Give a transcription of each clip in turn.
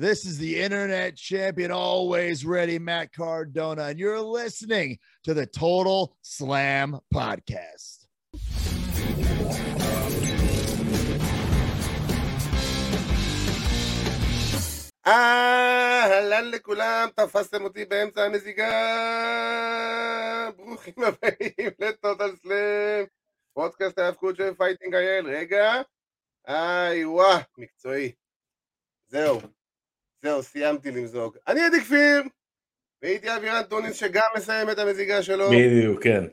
This is the internet champion, always ready, Matt Cardona, and you're listening to the Total Slam Podcast. אהלן לכולם, תפסתם אותי באמצע המזיגה. ברוכים הבאים לטוטל סלאם, פודקאסט ההאבקות של פייטינג אייל. רגע, איי וואה, מקצועי. זהו, זהו, סיימתי למזוג. אני עדי כפיר, והייתי אבירן טוניס שגם מסיים את המזיגה שלו. בדיוק, כן.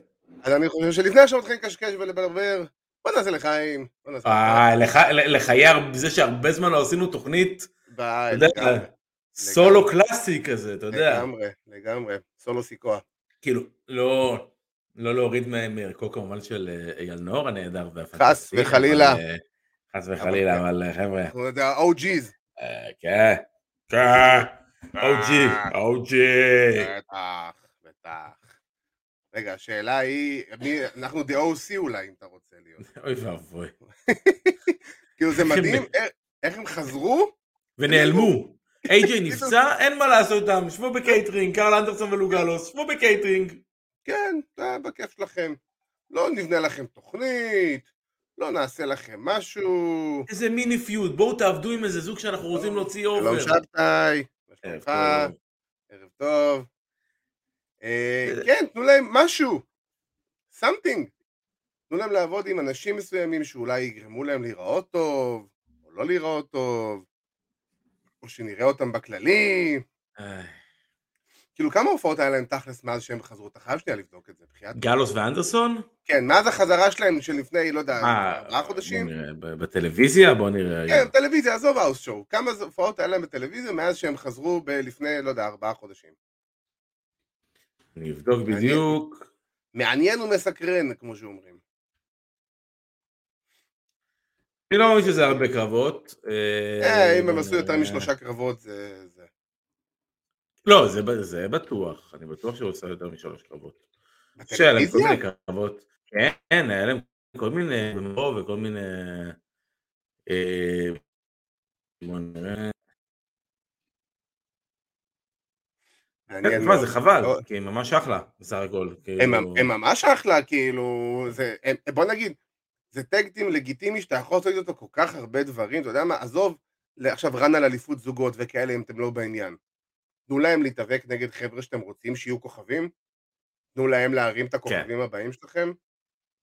אז אני חושב שלפני עכשיו מתחילים לקשקש ולברבר, בוא נעשה לחיים. אה, לח- לחיי זה שהרבה זמן לא עשינו תוכנית, אתה יודע, סולו קלאסי כזה, אתה יודע. לגמרי, לגמרי, סולו סיקוע. כאילו, לא לא להוריד מערכו כמובן של אה, אייל נאור הנהדר והפנטסטי. חס וחלילה. אה, חס וחלילה, אבל אה, חבר'ה, אנחנו ה-OG's. כן, כן, אוג'י, אוג'י. בטח, בטח. רגע, השאלה היא, מי, אנחנו the OC אולי, אם אתה רוצה להיות. אוי ואבוי. כאילו זה מדהים, איך- איך הם חזרו? ונעלמו. AJ נפצע, אין מה לעשות איתם, שבו בקייטרינג, קרל אנדרסון ולוק גאלוס, שבו בקייטרינג. כן, זה בכיף שלכם. לא נבנה לכם תוכנית, לא נעשה לכם משהו. איזה מיני פיוד, בואו תעבדו עם איזה זוג שאנחנו רוצים להוציא שלום אובר. שבתאי, מה ערב שלומך? טוב. ערב טוב. אה, זה- כן, תנו להם משהו. something. תנו להם לעבוד עם אנשים מסוימים שאולי יגרמו להם להיראות טוב, או לא להיראות טוב, או שנראה אותם בכללי. כאילו, כמה הופעות היה להם תכלס מאז שהם חזרו? אתה חייב שנייה לבדוק את זה, בחייאת. גלוס ואנדרסון? כן, מאז החזרה שלהם של לפני, לא יודע, אה, ארבעה חודשים? בוא נראה, בטלוויזיה? בוא נראה. כן, טלוויזיה, עזוב האוס שואו. כמה הופעות היה להם בטלוויזיה מאז שהם חזרו לפני, לא יודע, ארבעה חודשים. מעניין. בדיוק. מעניין ומסקרן, כמו שאומרים. אני לא מאמין שזה הרבה קרבות. אה, אם בוא הם עשו יותר. משלושה קרבות, זה... לא, זה בטוח. אני בטוח שהוא עושה יותר משלוש קרבות. להם כל בטלוויזיה? מיני קרבות. כן, היה להם כל מיני וכל מיני... אה, בוא נראה. תשמע. זה חבל, לא, כי הם ממש אחלה, בסך הכל. הם, כאילו- הם ממש אחלה, כאילו, בוא נגיד, זה טקטים לגיטימי שאתה יכול לעשות איתו כל כך הרבה דברים, אתה יודע מה, עזוב עכשיו רן על אליפות זוגות וכאלה אם אתם לא בעניין. תנו להם להתאבק נגד חבר'ה שאתם רוצים שיהיו כוכבים, תנו להם להרים את הכוכבים הבאים שלכם,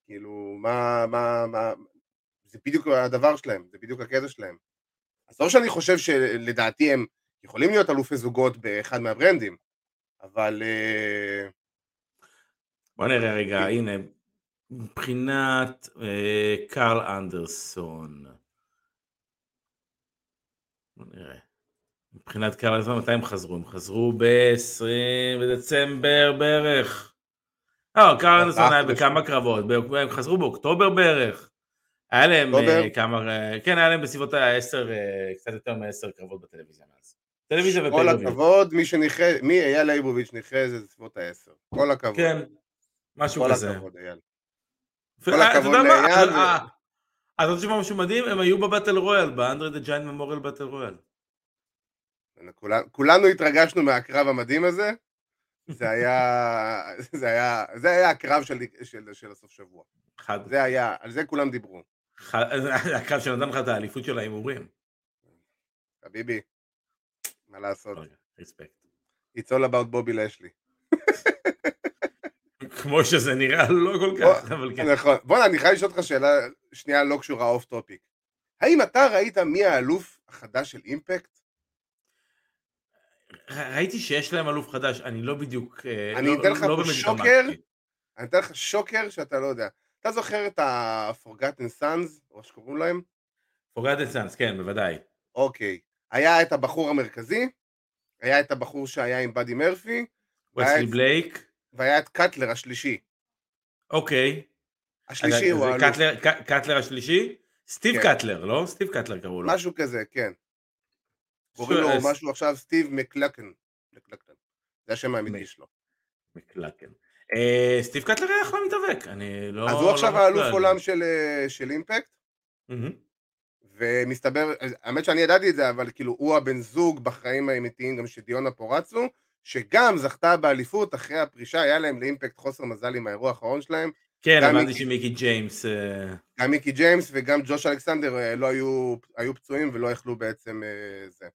כאילו, מה, מה, מה, זה בדיוק הדבר שלהם, זה בדיוק הקטע שלהם. אז לא שאני חושב שלדעתי הם יכולים להיות אלופי זוגות באחד מהברנדים, אבל... אה, בוא נראה רגע, הנה, מבחינת אה, קרל אנדרסון. בוא נראה. מבחינת קרל אנדרסון, מתי הם חזרו? הם חזרו ב-20 בדצמבר בערך. לא, קרל אנדרסון היה. בכמה קרבות, הם חזרו באוקטובר בערך. היה להם? אה, כמה, אה, כן, היה להם בסביבות ה-10, קצת יותר מ-10 קרבות בטלוויזיה מאז. טלוויזיה כל וטלוויזיה. הכבוד, מי שניחא, מי אייל ליבוביץ' ניחא זה בסביבות העשר. כל הכבוד. כן, משהו כל כזה. הכבוד, אייל. כל הכבוד לאייל אתה רוצה לשמוע משהו מדהים? הם היו בבטל רויאל, באנדרי דה ג'יינט ממוריאל בטל רויאל. כולנו התרגשנו מהקרב המדהים הזה. זה היה, זה היה, זה היה הקרב של, של, של הסוף שבוע. חד, זה היה, על זה כולם דיברו. זה הקרב שנתן לך את האליפות של ההימורים. חביבי, מה לעשות? respect. It's all about בובי לשלי. כמו שזה נראה, לא כל כך, אבל כן. נכון. בוא'נה, אני חייב לשאול אותך שאלה שנייה לא קשורה off topic. האם אתה ראית מי האלוף החדש של Impact? ראיתי שיש להם אלוף חדש, אני לא בדיוק, אה, אני לא- אתן לך לא פה shocker. אני אתן לך shocker שאתה לא יודע. אתה זוכר את ה-Forgotten Sons, או איך שקוראים להם? Forgotten Sons, כן, בוודאי. אוקיי. היה את הבחור המרכזי, היה את הבחור שהיה עם באדי מרפי, וסלי בלייק, והיה את קאטלר השלישי. אוקיי. השלישי הוא האלוף. קאטלר השלישי? סטיב כן. קאטלר, לא? סטיב קאטלר קראו לו. משהו כזה, כן. קוראים לו משהו עכשיו סטיב מקלין. מקלין. זה השם האמיתי שלו. מקלין. אה, סטיב קאטלר היה אחלה מתאבק, אני לא... אז הוא לא עכשיו האלוף. עולם של, אה, אימפקט. ומסתבר, האמת שאני ידעתי את זה, אבל כאילו הוא הבן זוג בחיים האמיתיים גם של דיונה פורצו, שגם זכתה באליפות אחרי הפרישה, היה להם לאימפקט חוסר מזל עם האירוע האחרון שלהם. כן, מיקי- שמיקי ג'יימס... אה, גם מיקי ג'יימס וגם ג'וש אלכסנדר אה, לא היו, היו פצועים ולא יכלו בעצם אה, זה,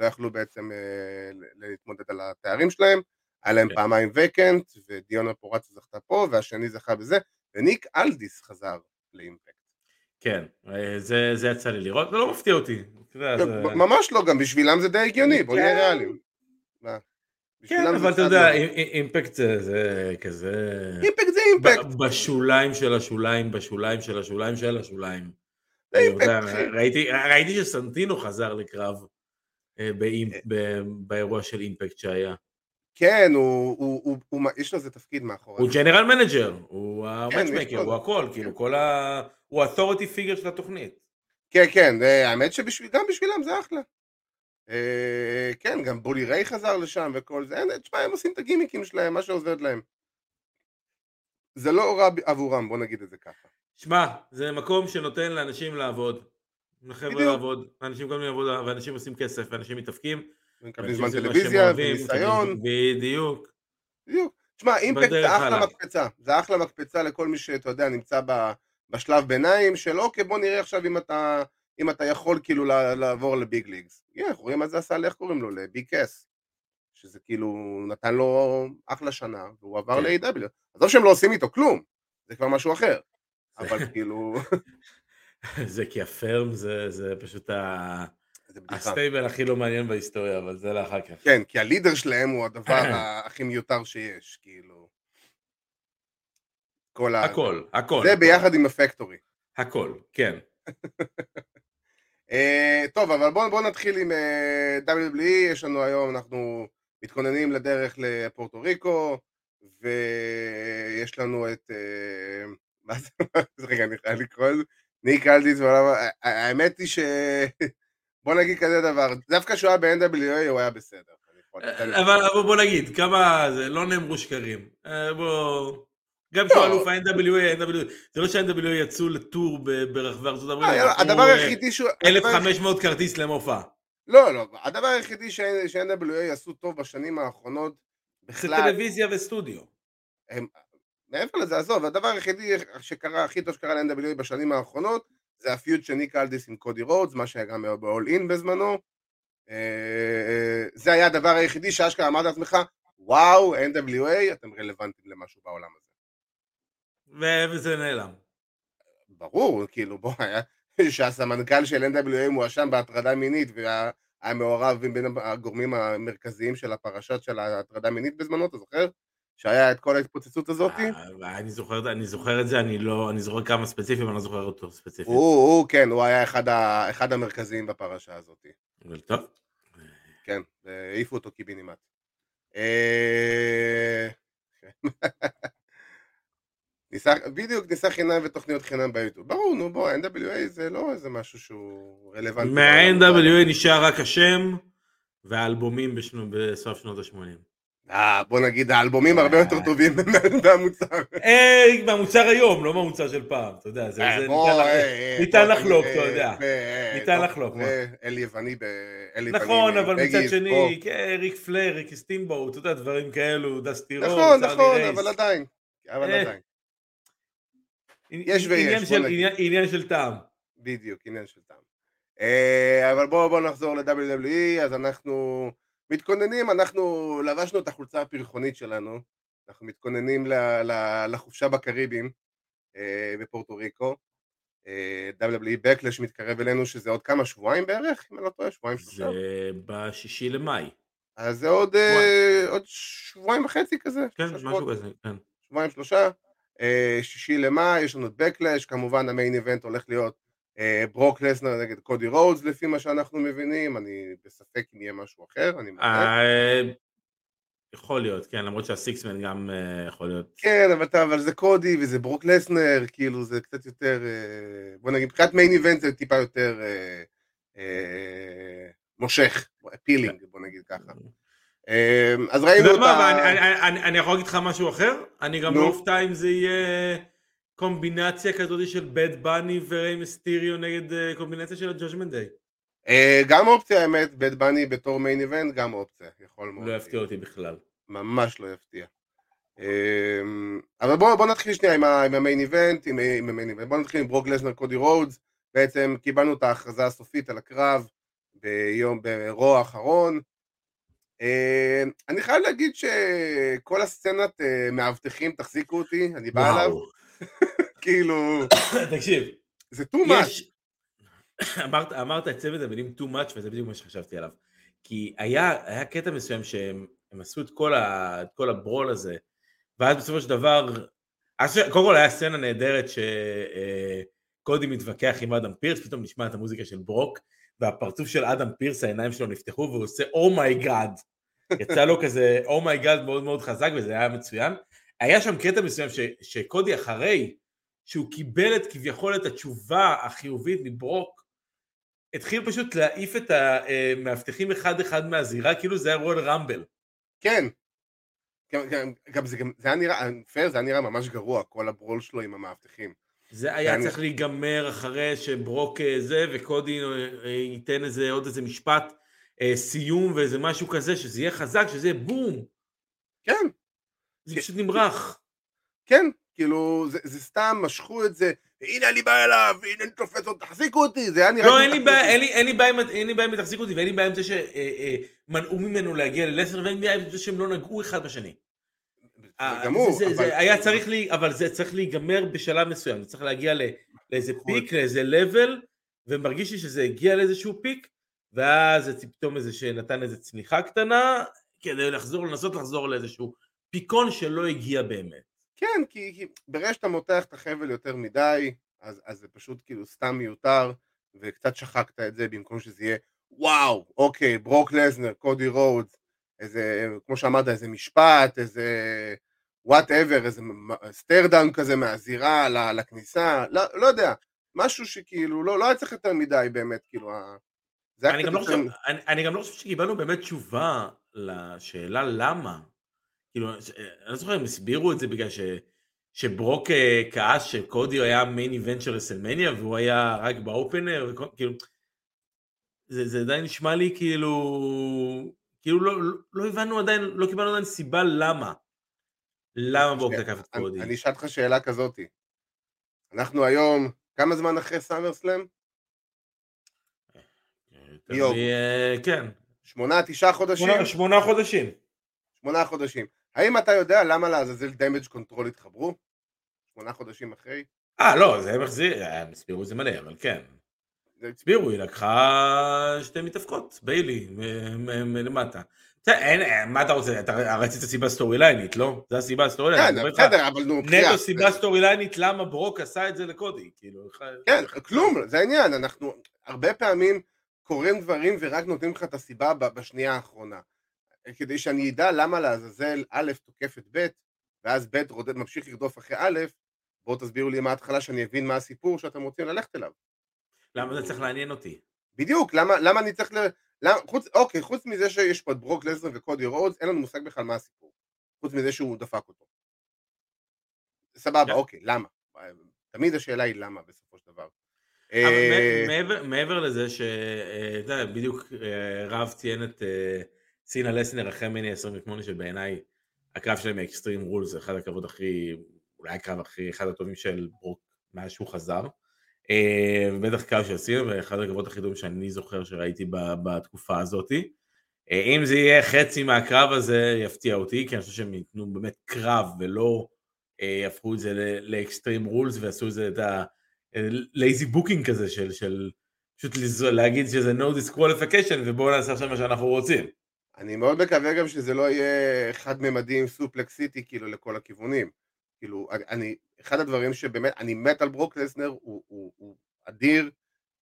לא יכלו בעצם אה, להתמודד על התארים שלהם. היה להם כן. פעמיים וקנט, ודיונה פורצו זכתה פה, והשני זכה בזה, וניק אלדיס חזר לאימפקט. כן, אה, זה זה יצא לי לראות, זה לא מפתיע אותי. יודע, זה- ממש לא, גם בשבילם זה די הגיוני, בוא נהיה כן. ריאליים. כן, אבל אתה יודע, לא- אי- אי- אימפקט זה- זה כזה... אימפקט זה אימפקט. בשוליים של השוליים, בשוליים של השוליים של השוליים. זה אני אימפקט, יודע, אחי. ראיתי, ראיתי שסנטינו חזר לקרב באימפ- ב- באירוע של אימפקט שהיה. כן, הוא, הוא, הוא, הוא, יש לו איזה תפקיד מאחורי. הוא general manager, הוא כן, ה matchmaker, הוא הכל, כאילו כל ה... הוא ה-authority figure של התוכנית. כן, כן, אה, האמת שגם בשבילם זה אחלה. אה, כן, גם בולי ריי חזר לשם וכל זה, תשמע, הם עושים את הגימיקים שלהם, מה שעובד להם. זה לא רע עבורם, בוא נגיד את זה ככה. שמע, זה מקום שנותן לאנשים לעבוד. בדיוק. לעבוד, אנשים מקבלים עבודה, ואנשים עושים כסף, ואנשים מתאבקים. מקבלים זמן טלוויזיה וניסיון, בדיוק. בדיוק. תשמע, אימפקט זה אחלה. מקפצה, זה אחלה מקפצה לכל מי שאתה יודע, נמצא בשלב ביניים של אוקיי, בוא נראה עכשיו אם אתה, אם אתה יכול כאילו לעבור לביג ליגס. אנחנו רואים מה זה עשה, איך קוראים לו? לביג קאס. שזה כאילו נתן לו אחלה שנה, והוא עבר כן. ל-AW. עזוב שהם לא עושים איתו כלום, זה כבר משהו אחר. אבל כאילו, זה כי הפרם זה, זה פשוט ה... זה בדיחה. הסטייבל הכי לא מעניין בהיסטוריה, אבל זה לאחר כך. כן, כי הלידר שלהם הוא הדבר הכי מיותר שיש, כאילו. כל ה... הכל, הכל. זה הכל, ביחד עם הפקטורי. הכל, כן. אה, טוב, אבל בואו בוא נתחיל עם אה, WWE, יש לנו היום, אנחנו מתכוננים לדרך לפורטו ריקו, ויש לנו את... אה, מה זה? רגע, אני חייב לקרוא את זה. ניק אלדיס, ועולם- האמת היא ש... בוא נגיד כזה דבר, דווקא כשהוא היה ב-NWA הוא היה בסדר. יכול- אבל בוא נגיד, כמה זה לא נאמרו שקרים. אה, בוא... גם כשהוא לא. אלוף ה-NWA, זה לא שה-NWA יצאו לטור ברחבי ארצות הברית, אה, יאללה, נתנו, הדבר אה, היחידי שהוא... הדבר היחידי- 1,500 כרטיס למופע. לא, לא, הדבר היחידי ש-NWA עשו טוב בשנים האחרונות, זה בכלל, טלוויזיה וסטודיו. מעבר לזה, עזוב, הדבר היחידי שקרה, הכי טוב שקרה ל-NWA בשנים האחרונות, זה הפיוט של ניק אלדיס עם קודי רודס, מה שהיה גם ב-all in בזמנו. אה, זה היה הדבר היחידי שאשכרה אמרת לעצמך, וואו, NWA, אתם רלוונטיים למשהו בעולם הזה. וזה נעלם. ברור, כאילו, בוא, היה, שהסמנכ"ל של NWA מואשם בהטרדה מינית, והיה היה מעורב בין הגורמים המרכזיים של הפרשת של ההטרדה מינית בזמנו, אתה זוכר? שהיה את כל ההתפוצצות הזאת? אה, אני זוכר, אני זוכר את זה, אני לא, אני זוכר כמה ספציפיים, אני לא זוכר אותו ספציפית. הוא, הוא, כן, הוא היה אחד, ה, אחד המרכזיים בפרשה הזאת. אבל טוב. כן, העיפו אותו קיבינימט. אה, ניסה, בדיוק, ניסה חינם ותוכניות חינם ביוטיוב. ברור, נו בוא, NWA זה לא איזה משהו שהוא רלוונטי. מה-NWA נשאר רק השם והאלבומים בסוף שנות ה-80. אה, בוא נגיד, האלבומים הרבה יותר טובים מהמוצר. אה, מהמוצר היום, לא מהמוצר של פעם, אתה יודע, זה אה, ניתן אה, לחלוק, אה, אתה יודע. אה, ניתן לחלוק, אל יווני ב... נכון, אבל מצד. שני, כן, ריק פלר, ריק סטימבו, אתה יודע, דברים כאלו, דסטי רוד, נכון, צ'ארלי נכון, רייס. אבל עדיין. אבל אה, עדיין. יש ויש, עניין של- טעם. בדיוק, עניין של טעם. אה, אבל בואו בוא נחזור ל-WWE, אז אנחנו מתכוננים, אנחנו לבשנו את החולצה הפרחונית שלנו, אנחנו מתכוננים ל- ל- לחופשה בקריבים אה, בפורטו ריקו. אה, WWE Backlash מתקרב אלינו, שזה עוד כמה, שבועיים בערך, אם אני לא טועה, שבועיים שלושה. זה בשישי למאי. אז זה עוד, אה, עוד שבועיים וחצי כזה. כן, משהו. כזה, כן. שבועיים שלושה, אה, שישי למאי, יש לנו את Backlash, כמובן ה main event הולך להיות ברוק לסנר נגד קודי רודס לפי מה שאנחנו מבינים, אני בספק אם יהיה משהו אחר, אני. אה, יכול להיות, כן, למרות שה six-man גם אה, יכול להיות. כן, אבל, אבל זה קודי וזה ברוק לסנר, כאילו זה קצת יותר, אה, בוא נגיד, מבחינת main event זה טיפה יותר אה, אה, מושך, appealing, בוא נגיד ככה. אה, אז ראינו אתה את יודע מה, ה... אבל אני- יכול להגיד לך משהו אחר? אני גם. לא אופתע אם זה יהיה קומבינציה כזאת של בד בני וריי מיסטיריו נגד אה, קומבינציה של ה Judgment Day. אה, גם אופציה האמת, בד בני בתור main event, גם אופציה, יכול מאוד. לא יפתיע אותי בכלל. ממש לא יפתיע. אה, אבל בואו בוא נתחיל שנייה עם, ה, עם ה main event, עם, עם ה main event, בואו נתחיל עם ברוק לסנר קודי רודס, בעצם קיבלנו את ההכרזה הסופית על הקרב ביום, ברוע האחרון. אני חייב להגיד שכל הסצנת מאבטחים, תחזיקו אותי, אני בא עליו, וואו. כאילו, תקשיב, זה too much. אמרת, אמרת את צוות המילים too much וזה בדיוק מה שחשבתי עליו. כי היה, היה קטע מסוים שהם הם עשו את כל, ה, את כל הברול הזה, ואז בסופו של דבר, אז קודם כל היה סצנה נהדרת שקודי מתווכח עם אדם פירס, פתאום נשמע את המוזיקה של ברוק, והפרצוף של אדם פירס, העיניים שלו נפתחו והוא עושה oh my God. יצא לו כזה oh my God מאוד מאוד חזק וזה היה מצוין. היה שם קטע מסוים ש, שקודי אחרי שהוא קיבל את כביכול את התשובה החיובית מברוק, התחיל פשוט להעיף את המאבטחים אחד אחד מהזירה, כאילו זה היה Royal Rumble. כן. גם, גם, גם זה, גם, זה היה נראה, פייר, זה היה נראה ממש גרוע, כל הברול שלו עם המאבטחים. זה היה ואני- צריך להיגמר אחרי שברוק אה, זה, וקודי אה, אה, ייתן איזה עוד איזה משפט אה, סיום ואיזה משהו כזה, שזה יהיה חזק, שזה יהיה בום. כן, זה. פשוט נמרח. כן, כאילו, זה, זה סתם, משכו את זה, הנה אני בא אליו, הנה אני תופס אותו, תחזיקו אותי, זה היה נראה... לא, אין לי בעיה, אותי. אין לי- בעיה אין לי בעיה עם תחזיקו אותי, ואין לי בעיה עם זה שמנעו ממנו להגיע ללסנר, ואין לי בעיה עם זה שהם לא נגעו אחד בשני. בסדר גמור, זה- זה- אבל- זה היה צריך לי, אבל זה צריך להיגמר בשלב מסוים, זה צריך להגיע לאיזה נכון. פיק, לאיזה לבל, ומרגיש לי שזה הגיע לאיזשהו פיק, ואז זה פתאום איזה שנתן איזה צניחה קטנה, כדי לחזור, לנסות לחזור לאיזשהו פיקון שלא הגיע באמת. כן, כי, כי ברגע שאתה מותח את החבל יותר מדי, אז, אז זה פשוט כאילו סתם מיותר, וקצת שחקת את זה במקום שזה יהיה וואו, אוקיי, ברוק לזנר, קודי רודס, איזה, כמו שאמרת, איזה משפט, איזה whatever, איזה staredown כזה מהזירה לכניסה, לא, לא יודע, משהו שכאילו לא, לא היה צריך יותר מדי באמת, כאילו, אני גם, לא חושב, אני, אני גם לא חושב שקיבלנו באמת תשובה לשאלה למה. כאילו, ש- אני לא זוכר אם הסבירו את זה בגלל ש, שברוק אה, כעס שקודי היה main event של WrestleMania והוא היה רק ב opener, כאילו, זה, זה עדיין נשמע לי כאילו, כאילו לא, לא, לא הבנו עדיין, לא קיבלנו עדיין סיבה למה. למה ברוק תקף את קודי. אני אשאל אותך שאלה כזאתי. אנחנו היום, כמה זמן אחרי SummerSlam? אה, כן, שמונה, תשעה חודשים? שמונה חודשים. שמונה חודשים. האם אתה יודע למה לעזאזל Damage Control התחברו? שמונה חודשים אחרי? אה, לא, זה מחזיר, אה, הם הסבירו את זה מלא, אבל כן. זה- הסבירו, היא לקחה שתי מתאבקות, ביילי, אין, אין, מה אתה רוצה? אתה רצית סיבה storyline ית, לא? זו הסיבה ה storyline ית. כן, בסדר, אבל נו, נטו סיבה storyline ית, למה ברוק עשה את זה לקודי, כאילו. כן, כלום, זה העניין, אנחנו הרבה פעמים קוראים דברים ורק נותנים לך את הסיבה בשנייה האחרונה. כדי שאני אדע למה לעזאזל א' תוקף את ב', ואז ב' רודד- ממשיך לרדוף אחרי א', בואו תסבירו לי מההתחלה שאני אבין מה הסיפור שאתם רוצים ללכת אליו. למה זה צריך לעניין אותי? בדיוק, למה, למה אני צריך ל... למה, חוץ, אוקיי, חוץ מזה שיש פה את ברוק לזנר וקודי רודס, אין לנו מושג בכלל מה הסיפור. חוץ מזה שהוא דפק אותו. סבבה, כן. אוקיי, למה? תמיד השאלה היא למה בסופו של דבר. אבל אה, מעבר- מעבר לזה ש... אה, אתה יודע, בדיוק אה, רב ציין את סינה לסנר אחרי מיני 28 שבעיניי הקרב שלהם מ Extreme Rules זה אחד הקרבות הכי, אולי הקרב הכי, אחד הטובים של ברוק מאז שהוא חזר. אה, ובטח קרב של סינה ואחד הקרבות הכי טובים שאני זוכר שראיתי בתקופה הזאתי. אה, אם זה יהיה חצי מהקרב הזה יפתיע אותי כי אני חושב שהם ייתנו באמת קרב ולא אה, יהפכו את זה ל Extreme Rules ועשו את זה את ה... lazy booking כזה של, של פשוט להגיד שזה no disqualification ובואו נעשה עכשיו מה שאנחנו רוצים. אני מאוד מקווה גם שזה לא יהיה חד ממדים סופלקס סיטי כאילו לכל הכיוונים. כאילו, אני, אחד הדברים שבאמת, אני מת על ברוק לסנר, הוא, הוא, הוא אדיר,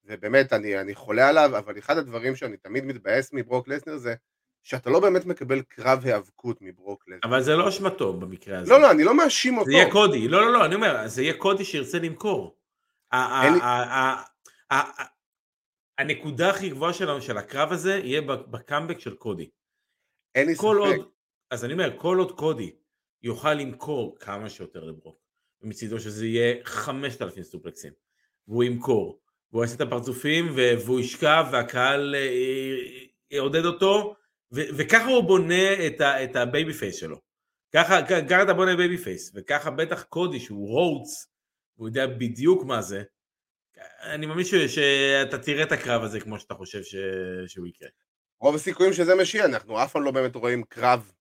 ובאמת אני, אני חולה עליו, אבל אחד הדברים שאני תמיד מתבאס מברוק לסנר זה שאתה לא באמת מקבל קרב היאבקות מברוק לסנר. אבל זה לא אשמתו במקרה הזה. לא, לא, אני לא מאשים אותו. זה יהיה קודי, לא, לא, לא, אני אומר, זה יהיה קודי שירצה למכור. הנקודה הכי גבוהה שלנו, של הקרב הזה, יהיה בקאמבק של קודי. אין לי ספק. עוד, אז אני אומר, כל עוד קודי יוכל למכור כמה שיותר לברוק, מצידו שזה יהיה 5,000 סופלקסים, והוא ימכור, והוא יעשה את הפרצופים, והוא ישכב, והקהל אה, יעודד אותו, וככה הוא בונה את, ה- את ה babyface שלו. ככה, ככה אתה בונה babyface, וככה בטח קודי שהוא רודס, הוא יודע בדיוק מה זה, אני מאמין שאתה תראה את הקרב הזה כמו שאתה חושב ש... שהוא יקרה. רוב הסיכויים שזה מה שי, אנחנו אף פעם לא באמת רואים קרב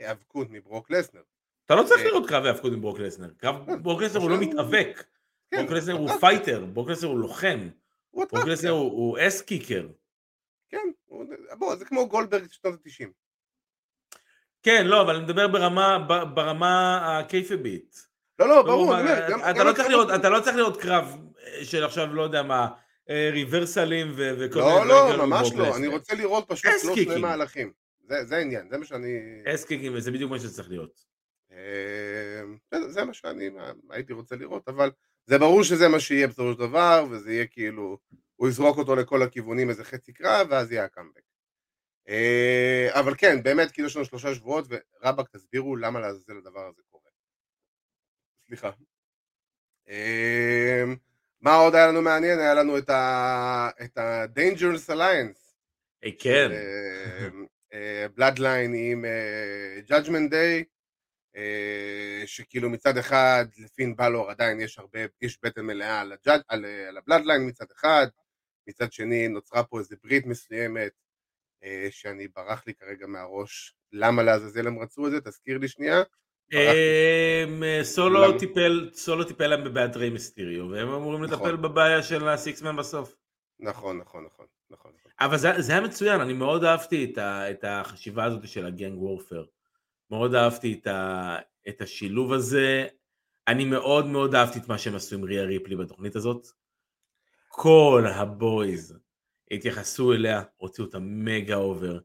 היאבקות מברוק לסנר. אתה לא צריך אה, לראות קרב היאבקות מברוק לסנר. קרב אה, ברוק לסנר הוא לא מתאבק. כן, ברוק לסנר הוא fighter, ברוק לסנר הוא לוחם. ברוק לסנר הוא ass kicker. כן, בוא, זה כמו גולדברג שנות ה-90. כן, לא, אבל אני מדבר ברמה הקייפבית. לא, לא, ברור, אתה לא צריך לראות קרב של עכשיו, לא יודע מה, ריברסלים וכל מיני... לא, לא, ממש לא, אני רוצה לראות פשוט לא שני מהלכים. זה העניין, זה מה שאני... אסקיקים, וזה בדיוק מה שצריך להיות. זה מה שאני הייתי רוצה לראות, אבל זה ברור שזה מה שיהיה בסופו של דבר, וזה יהיה כאילו, הוא יזרוק אותו לכל הכיוונים איזה חצי קרב, ואז יהיה הקאמבק. אבל כן, באמת, כאילו יש לנו שלושה שבועות, ורבאק תסבירו למה לעזאזל הדבר הזה קורה. סליחה. מה עוד היה לנו מעניין? היה לנו את ה-Dangerous Alliance. כן. בלאדליין עם Judgment Day, שכאילו מצד אחד לפין בלור עדיין יש הרבה, יש בטן מלאה על הבלאדליין מצד אחד, מצד שני נוצרה פה איזה ברית מסוימת שאני ברח לי כרגע מהראש, למה לעזאזל הם רצו את זה? תזכיר לי שנייה. אמ, סולו טיפל, סולו טיפל להם בבעיית ריי מיסטיריו, והם אמורים לטפל נכון. בבעיה של הסיקסמן בסוף. נכון, נכון, נכון, נכון. אבל זה היה מצוין, אני מאוד אהבתי את החשיבה הזאת של הגנג וורפר. מאוד אהבתי את השילוב הזה. אני מאוד מאוד אהבתי את מה שהם עשו עם ריה ריפלי בתוכנית הזאת. כל ה boys התייחסו אליה, הוציאו אותה mega over.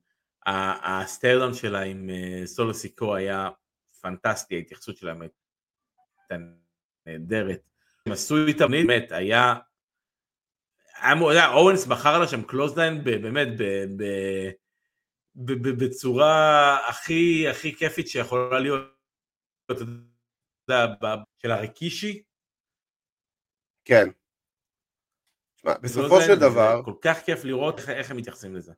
ה staredown שלה עם אה, סולו סיקו היה פנטסטי, ההתייחסות שלהם הייתה נהדרת. הם עשו איתה, באמת, היה... היה אוונס מכר לה שם clothesline באמת בצורה הכי הכי כיפית שיכולה להיות, אתה יודע, של הרקישי. כן. בסופו של דבר... כל כך כיף לראות איך הם מתייחסים לזה.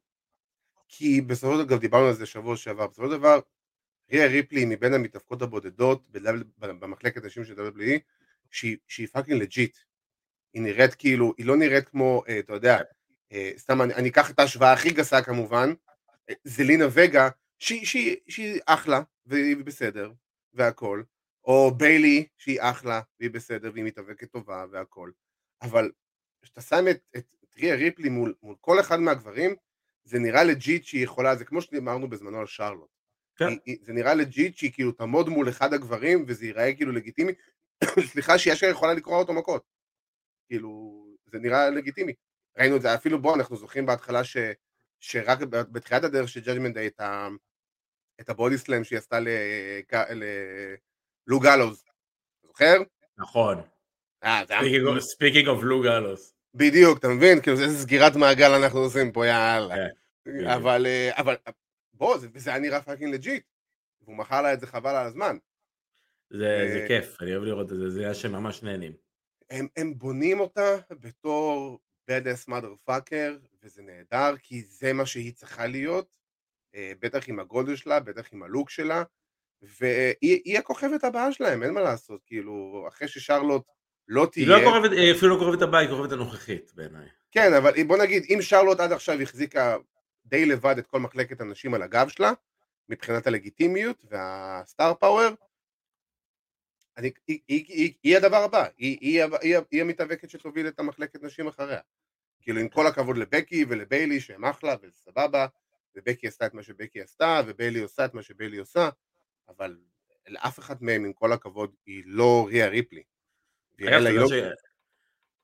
כי בסופו של דבר, דיברנו על זה שבוע שעבר, בסופו של דבר ריה ריפלי מבין המתאבקות הבודדות במחלקת נשים של WWE שהיא fucking legit. היא נראית כאילו, היא לא נראית כמו, אה, אתה יודע, אה, סתם אני, אני אקח את ההשוואה הכי גסה כמובן, אה, זלינה וגה, שהיא, שהיא, שהיא אחלה והיא בסדר והכל, או ביילי שהיא אחלה והיא בסדר והיא מתאבקת טובה והכל, אבל כשאתה שם את, את, את ריה ריפלי מול, מול כל אחד מהגברים, זה נראה legit שהיא יכולה, זה כמו שאמרנו בזמנו על שרלוט, כן. היא, זה נראה legit שהיא כאילו תעמוד מול אחד הגברים וזה ייראה כאילו לגיטימי, סליחה אשכרה יכולה לקרוע אותו מכות, כאילו זה נראה לגיטימי, ראינו את זה אפילו בוא אנחנו זוכרים בהתחלה ש, שרק בתחילת הדרך של Judgment Day את, ה body slam שהיא עשתה ללוק גאלוז, זוכר? נכון. speaking of לוק גאלוז. בדיוק, אתה מבין? כאילו איזה סגירת מעגל אנחנו עושים פה, יאללה. כן, אבל, אה, אבל בוא, זה, זה היה נראה fucking legit, והוא מכר לה את זה חבל על הזמן. זה, זה כיף, אני אוהב לראות את זה, זה היה שממש נהנים. הם, הם בונים אותה בתור bad ass mother fucker, וזה נהדר, כי זה מה שהיא צריכה להיות, אה, בטח עם הגודל שלה, בטח עם הלוק שלה, והיא הכוכבת הבאה שלהם, אין מה לעשות, כאילו, אחרי ששרלוט לא תהיה... היא לא כוכבת, אפילו לא כוכבת הבאה, היא כוכבת הנוכחית בעיניי. כן, אבל בוא נגיד, אם שרלוט עד עכשיו החזיקה די לבד את כל מחלקת הנשים על הגב שלה, מבחינת הלגיטימיות והסטאר פאוור, אני, היא, היא, היא, היא הדבר הבא, היא, היא, היא, היא המתאבקת שתוביל את המחלקת נשים אחריה. כאילו עם כל הכבוד לבקי ולביילי שהם אחלה וסבבה, ובקי עשתה את מה שבקי עשתה, וביילי עושה את מה שביילי עושה, אבל לאף אחד מהם עם כל הכבוד היא לא ריה ריפלי. אגב, אתה לא-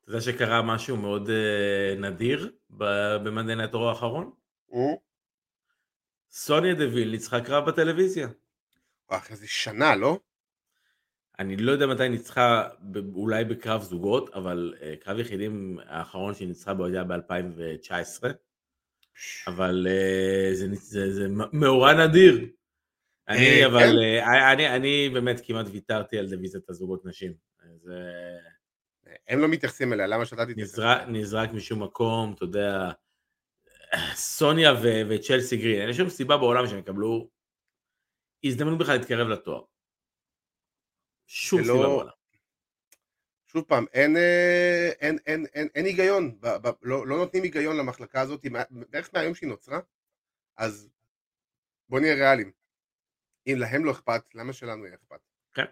יודע שקרה משהו מאוד uh, נדיר במנדן הטרור האחרון? סוניה דוויל ניצחה קרב בטלוויזיה. אחרי זה שנה, לא? אני לא יודע מתי ניצחה, אולי בקרב זוגות, אבל uh, קרב יחידים האחרון שהיא ניצחה בו היה ב-2019. אבל uh, זה, זה, זה מאורע נדיר. אני אה, אבל? אה, אני, אני באמת כמעט ויתרתי על דיוויזיית הזוגות נשים. זה הם לא מתייחסים אליה, למה שאתה תתייחס? נזרק משום מקום, אתה יודע, סוניה ו- וצ'לסי גרין, אין שום סיבה בעולם שהם יקבלו הזדמנות בכלל להתקרב לתואר. שום סיבה בעולם. שוב פעם, אין, אה, אין, אין, אין, אין היגיון, ב, ב, לא, לא נותנים היגיון למחלקה הזאת, בערך מהיום שהיא נוצרה, אז בוא נהיה ריאליים. אם להם לא אכפת, למה שלנו יהיה אכפת? כן.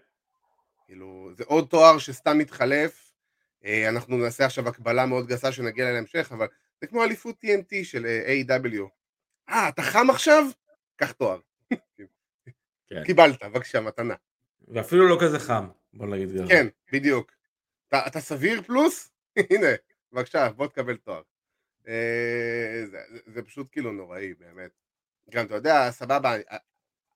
כאילו, זה עוד תואר שסתם מתחלף, אה, אנחנו נעשה עכשיו הקבלה מאוד גסה שנגיע אליה להמשך, אבל זה כמו אליפות TNT של אה, A.W. אה, אתה חם עכשיו? קח תואר. כן. קיבלת, בבקשה, מתנה. ואפילו לא כזה חם, בוא נגיד ככה. כן, בדיוק. אתה, אתה סביר פלוס? הנה, בבקשה, בוא תקבל תואר. אה, זה, זה, זה פשוט כאילו נוראי, באמת. גם, אתה יודע, סבבה,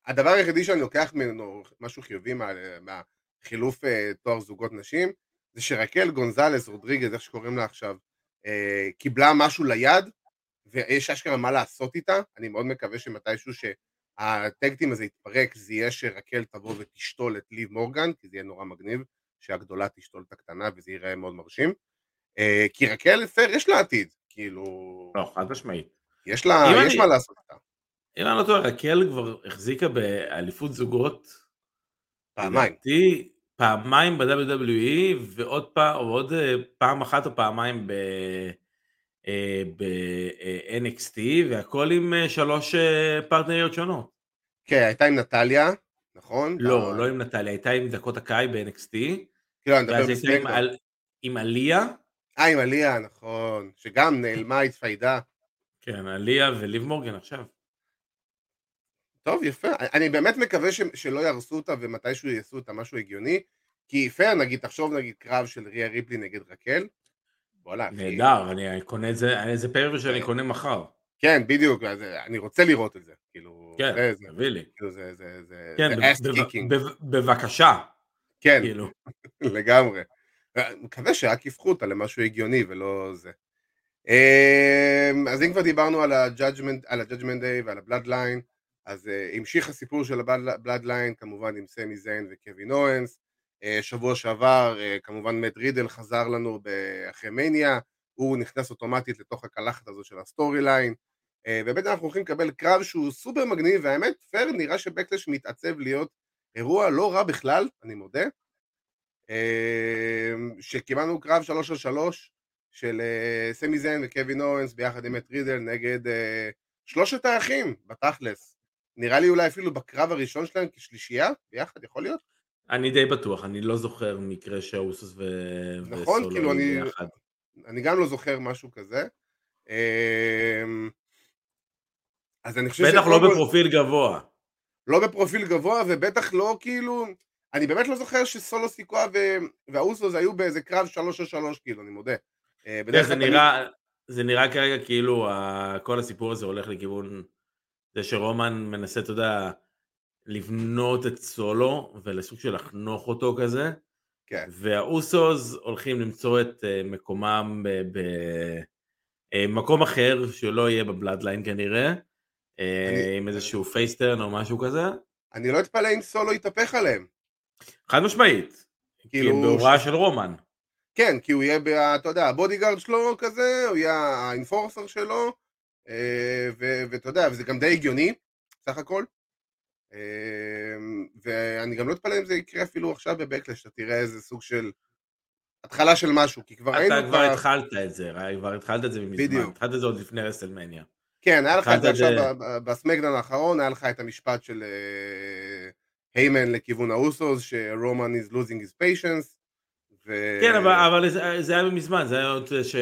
הדבר היחידי שאני לוקח ממנו משהו חיובי מה, מהחילוף אה, תואר זוגות נשים, זה שרקל גונזלס רודריגז, איך שקוראים לה עכשיו, קיבלה משהו ליד, ויש אשכרה מה לעשות איתה, אני מאוד מקווה שמתישהו שהטקטים הזה יתפרק, זה יהיה שרקל תבוא ותשתול את ליב מורגן, כי זה יהיה נורא מגניב, שהגדולה תשתול את הקטנה וזה ייראה מאוד מרשים. אה, כי רקל פייר יש לה עתיד, כאילו, לא, חד משמעית. יש לה, יש אני- מה לעשות איתה. אם אני לא טועה, רקל כבר החזיקה באליפות זוגות. פעמיים. לדעתי, פעמיים ב-WWE ועוד פעם, או עוד אה, פעם אחת או פעמיים ב... אה, ב-NXT והכל עם אה, שלוש אה, פרטנריות שונות. כן, הייתה עם נטליה, נכון? לא, לא עם נטליה, הייתה עם דקות הקאי ב-NXT, כאילו, אני מדבר. על- עם עליה, אה, עם עליה, נכון. שגם נעלמה, התפיידה. כן, עליה וליב מורגן עכשיו. טוב, יפה. אני באמת מקווה ש, שלא יהרסו אותה ומתישהו יעשו אותה משהו הגיוני. כי פייר, נגיד, תחשוב נגיד קרב של ריה ריפלי נגד רקל. וואלה. נהדר, אני קונה את זה, זה פיירוויו שאני קונה מחר. כן, בדיוק, אז אני רוצה לראות את זה. כאילו, כן, זה, זה, תביא לי. כאילו, זה, זה, זה, כן, זה kicking. ב- בבקשה, כן, כאילו. לגמרי. אני מקווה שרק יפחו אותה למשהו הגיוני ולא זה. אמ, אז אם כבר דיברנו על ה-Judgment Day ועל ה-Bloodline, אז uh, המשיך הסיפור של ה-Bloodline כמובן עם סמי זיין וקווין אורנס. אה, שבוע שעבר uh, כמובן מת רידל חזר לנו אחרי מניה, הוא נכנס אוטומטית לתוך הקלחת הזו של ה storyline. אה, ובאמת אנחנו הולכים לקבל קרב שהוא סופר מגניב, והאמת, פייר נראה שבקלש מתעצב להיות אירוע לא רע בכלל, אני מודה. אמ, שקיבלנו קרב שלוש על שלוש של אה, סמי זיין וקווין אוונס ביחד עם את רידל נגד אה, שלושת האחים בתכלס. נראה לי אולי אפילו בקרב הראשון שלהם כשלישייה ביחד, יכול להיות? אני די בטוח, אני לא זוכר מקרה שהאוסוס ו... נכון, וסולו כאילו, אני- ביחד. אני גם לא זוכר משהו כזה. אמ, אז אני חושב בטח לא כל- בפרופיל גבוה. לא בפרופיל גבוה ובטח לא כאילו, אני באמת לא זוכר שסולו סיקואה ו- והאוסוס היו באיזה קרב שלוש על שלוש כאילו, אני מודה. אה, זה תמיד- נראה, זה נראה כרגע כאילו כל הסיפור הזה הולך לכיוון זה שרומן מנסה, אתה יודע, לבנות את סולו ולסוג של לחנוך אותו כזה, כן. והאוסוס הולכים למצוא את אה, מקומם במקום אחר שלא יהיה בבלאדליין כנראה, אה, אני- עם איזשהו face turn או משהו כזה, אני לא אתפלא אם סולו יתהפך עליהם. חד משמעית, כי כאילו, הם בהוראה של רומן. כן, כי הוא יהיה, אתה יודע, ה bodyguard שלו כזה, הוא יהיה ה enforcer שלו, אה, ואתה יודע, וזה גם די הגיוני, סך הכל. אה, ואני גם לא אתפלא אם זה יקרה אפילו עכשיו בבקלש, אתה תראה איזה סוג של התחלה של משהו, כי כבר ראינו אתה כבר התחלת את זה, ראי, כבר התחלת את זה מזמן, בדיוק. התחלת את זה עוד לפני רסלמניה. כן, היה לך את זה עכשיו ב- ב- בסמקדאון האחרון, היה לך את המשפט של אה, היימן לכיוון האוסוס, שרומן is losing his patience. כן, אבל, זה היה מזמן, זה היה עוד ש...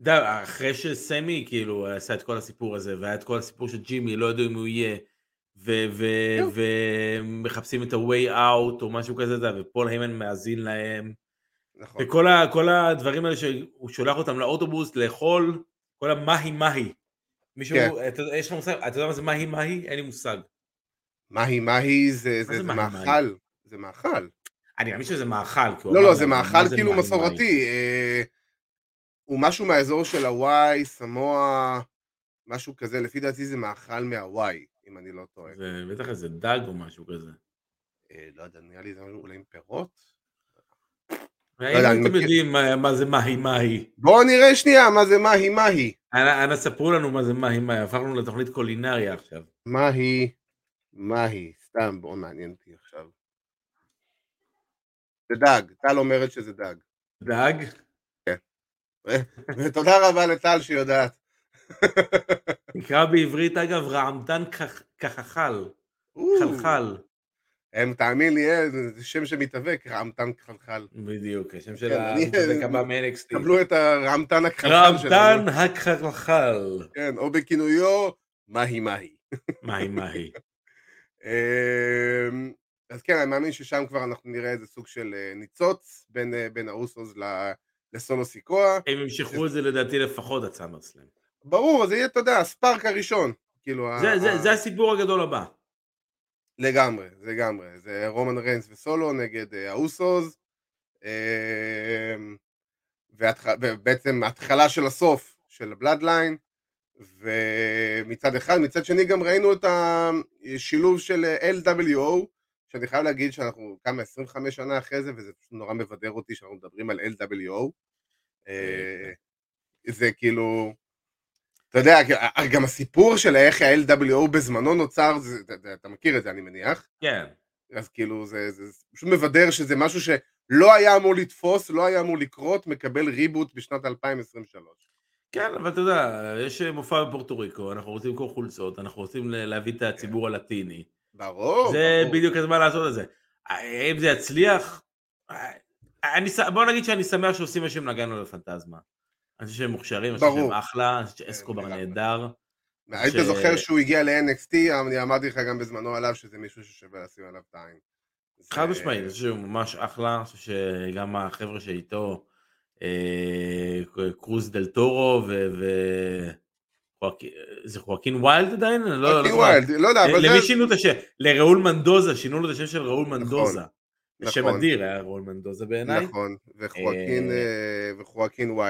יודע, אחרי שסמי כאילו עשה את כל הסיפור הזה, והיה את כל הסיפור של ג'ימי, לא ידעו אם הוא יהיה. ומחפשים את ה-way out או משהו כזה, ופול היימן מאזין להם, נכון. וכל ה, כל הדברים האלה שהוא שולח אותם לאוטובוס לאכול, כל המהי מהי. מישהו, כן. אתה, יש לך מושג, אתה יודע מה זה מהי מהי? אין לי מושג. מהי מהי זה, זה זה, זה מאכל, זה מאכל. אני מאמין שזה מאכל. לא, לא, זה מאכל כאילו מסורתי. הוא משהו מהאזור של הוואי, סמואה, משהו כזה, לפי דעתי זה מאכל מהוואי, אם אני לא טועה. זה בטח איזה דג או משהו כזה. אה, לא יודע, נראה לי זה אולי עם פירות? האם יודע, אני אתם יודעים מה- זה מהי מהי? בואו נראה שנייה מה זה מהי מהי. אנא ספרו לנו מה זה מהי מהי, הפכנו לתוכנית קולינריה עכשיו. מהי מהי. סתם, בואו מעניין אותי עכשיו. זה דג, טל אומרת שזה דג. דג? ותודה רבה לטל שיודעת. נקרא בעברית אגב רעמתן כח- כחחל, חלחל. הם, תאמין לי, אה, זה שם שמתאבק, רעמתן כחלחל. בדיוק, השם של המתאבק הבא מ-NXT. קבלו את הרעמתן הכחלחל רעמתן שלנו. הכחלחל. כן, או בכינויו, מהי מהי. מהי מהי. אמ, אז כן, אני מאמין ששם כבר אנחנו נראה איזה סוג של אה, ניצוץ בין, אה, האוסוס ל- לסולו סיקואה. הם ימשכו את זה לדעתי לפחות עד סאמרסלאם. ברור, זה יהיה, אתה יודע, הספארק הראשון. כאילו, ה- זה- זה- ה- זה הסיפור הגדול הבא. לגמרי, לגמרי. זה רומן ריינס וסולו נגד אה, האוסוס. אמ, ובעצם ההתחלה של הסוף של הבלאדליין. ומצד אחד, מצד שני גם ראינו את השילוב של אה, LWO, שאני חייב להגיד שאנחנו כמה 25 שנה אחרי זה, וזה פשוט נורא מבדר אותי שאנחנו מדברים על LWO. אה, זה כאילו, אתה יודע, גם הסיפור של איך ה-LWO בזמנו נוצר, זה, אתה, מכיר את זה אני מניח, כן. אז כאילו זה, זה, זה פשוט מבדר שזה משהו שלא היה אמור לתפוס, לא היה אמור לקרות, מקבל ריבוט בשנת 2023. כן, אבל אתה יודע, יש מופע בפורטו ריקו, אנחנו רוצים למכור חולצות, אנחנו רוצים להביא את הציבור הלטיני. ברור, זה ברור. בדיוק הזמן לעשות את זה. האם זה יצליח? אני, ש- בוא נגיד שאני שמח שעושים משהו עם נגענו לפנטזמה. אני חושב שהם מוכשרים, אני חושב שהם. אחלה, אני חושב שאסקובר לגמרי. נהדר. היית זוכר שהוא הגיע ל-NXT, אני אמרתי לך גם בזמנו עליו שזה מישהו ששווה לשים עליו את העין. חד משמעית, אני חושב שהוא ממש אחלה, אני חושב שגם החבר'ה שאיתו, אה, קרוז דל טורו זה חואקין ויילד עדיין? לא, חואקין לא זוכר. ויילד, לא יודע, אבל למי. שינו את השם? לראול מנדוזה, שינו לו את השם של ראול מנדוזה. זה שם נכון. אדיר היה ראול מנדוזה בעיניי. נכון, וחואקין אה,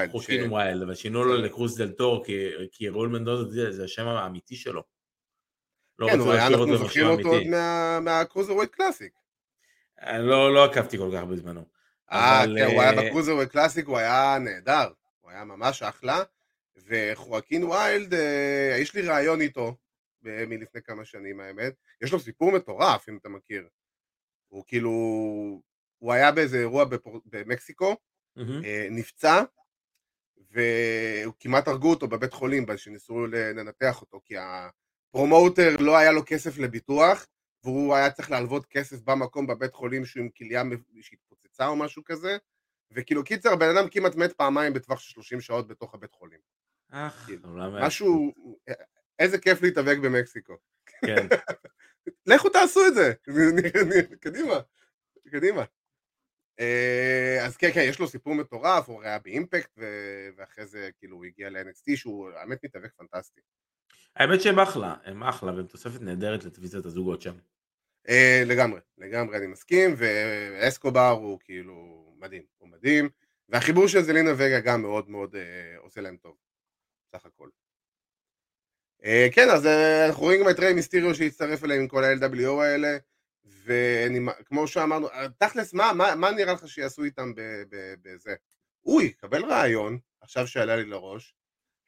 אה. חואקין ש- ויילד, אבל שינו לו לקרוז דל טורו, כי- ראול מנדוזה זה- השם האמיתי שלו. לא כן, אנחנו זוכרים אותו עוד מהקרוזרווייט קלאסיק. אני לא לא עקבתי כל כך בזמנו. אה, כן, הוא היה אה, בקרוזרווייט קלאסיק, הוא היה נהדר. הוא היה ממש אחלה. וחואקין ויילד, אה, יש לי ריאיון איתו, מלפני כמה שנים האמת. יש לו סיפור מטורף, אם אתה מכיר. הוא כאילו... הוא היה באיזה אירוע בפור... במקסיקו, מהמם. אה, נפצע, וכמעט הרגו אותו בבית חולים שניסו לנתח אותו, כי הפרומוטר לא היה לו כסף לביטוח, והוא היה צריך להלוות כסף במקום בבית חולים שהוא עם כליה שהתפוצצה או משהו כזה, וכאילו קיצר הבן אדם כמעט מת פעמיים בטווח של 30 שעות בתוך הבית חולים. אך, כאילו, משהו, איזה כיף להתאבק במקסיקו. כן. לכו תעשו את זה, קדימה, קדימה. אה, אז כן, כן, יש לו סיפור מטורף, הוא היה באימפקט, ואחרי זה כאילו הוא הגיע ל-NXT, שהוא האמת מתאבק פנטסטי. האמת שהם אחלה, הם אחלה, והם תוספת נהדרת לטוויזת הזוגות שם. אה, לגמרי, לגמרי אני מסכים, ואסקובר הוא כאילו מדהים, הוא מדהים, והחיבור של זלינה וגה גם מאוד מאוד אה, עושה להם טוב, סך הכל. אה, כן, אז אה, אנחנו רואים גם את ריי מיסטיריו שהצטרף אליהם עם כל ה-LWO האלה, וכמו שאמרנו, אה, תכלס, מה, מה, מה נראה לך שיעשו איתם בזה? אוי, קבל רעיון, עכשיו שעלה לי לראש,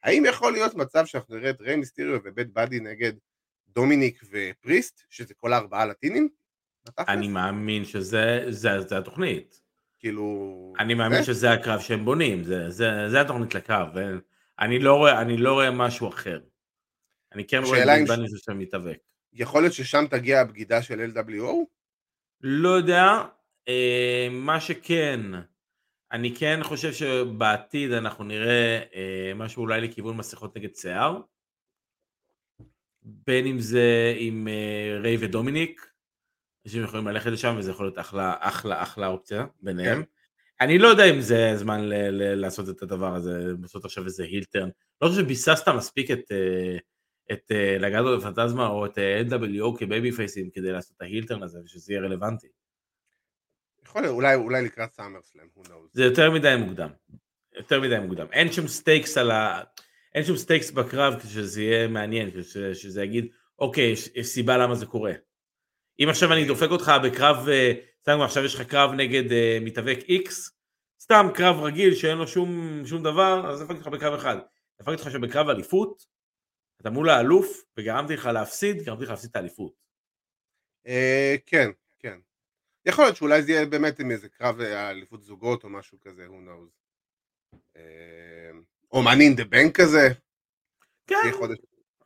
האם יכול להיות מצב שאנחנו נראה את ריי מיסטיריו ובית באדי נגד דומיניק ופריסט, שזה כל הארבעה לטינים? בתכלס? אני מאמין שזה זה, זה התוכנית. כאילו... אני מאמין אה? שזה הקרב שהם בונים, זה, זה, זה התוכנית לקרב. אני לא רואה, אני לא רואה משהו אחר. אני כן רואה את בן ש- מתאבק. יכול להיות ששם תגיע הבגידה של LWO? לא יודע, אה, מה שכן, אני כן חושב שבעתיד אנחנו נראה אה, משהו אולי לכיוון מסכות נגד שיער. בין אם זה עם אה, ריי ודומיניק, אנשים יכולים ללכת לשם וזה יכול להיות אחלה אחלה אחלה אופציה ביניהם. כן. אני לא יודע אם זה הזמן ל- ל- לעשות את הדבר הזה, לעשות עכשיו איזה heel turn. לא חושב שביססת מספיק את, אה, את אה, לגאדו דל פנטזמה או את אה, LWO כ babyface ים כדי לעשות את ה heel turn הזה ושזה יהיה רלוונטי. יכול להיות, אולי, אולי לקראת סאמרסלאם, who knows. זה יותר מדי מוקדם. יותר מדי מוקדם. אין שום stakes על ה... אין שום stakes בקרב כשזה יהיה מעניין, כש- שזה יגיד, אוקיי, יש, יש סיבה למה זה קורה. אם עכשיו אני דופק אותך בקרב, אה, סתם עכשיו יש לך קרב נגד uh, מתאבק X, סתם קרב רגיל שאין לו שום, שום דבר, אז דפקתי אותך בקרב אחד. דפקתי אותך עכשיו בקרב אליפות, אתה מול האלוף, וגרמתי לך להפסיד, גרמתי לך להפסיד את האליפות. אה, כן, כן. יכול להיות שאולי זה יהיה באמת עם איזה קרב אה, אליפות זוגות או משהו כזה, who knows. אה, או אין דה בנק כזה. כן.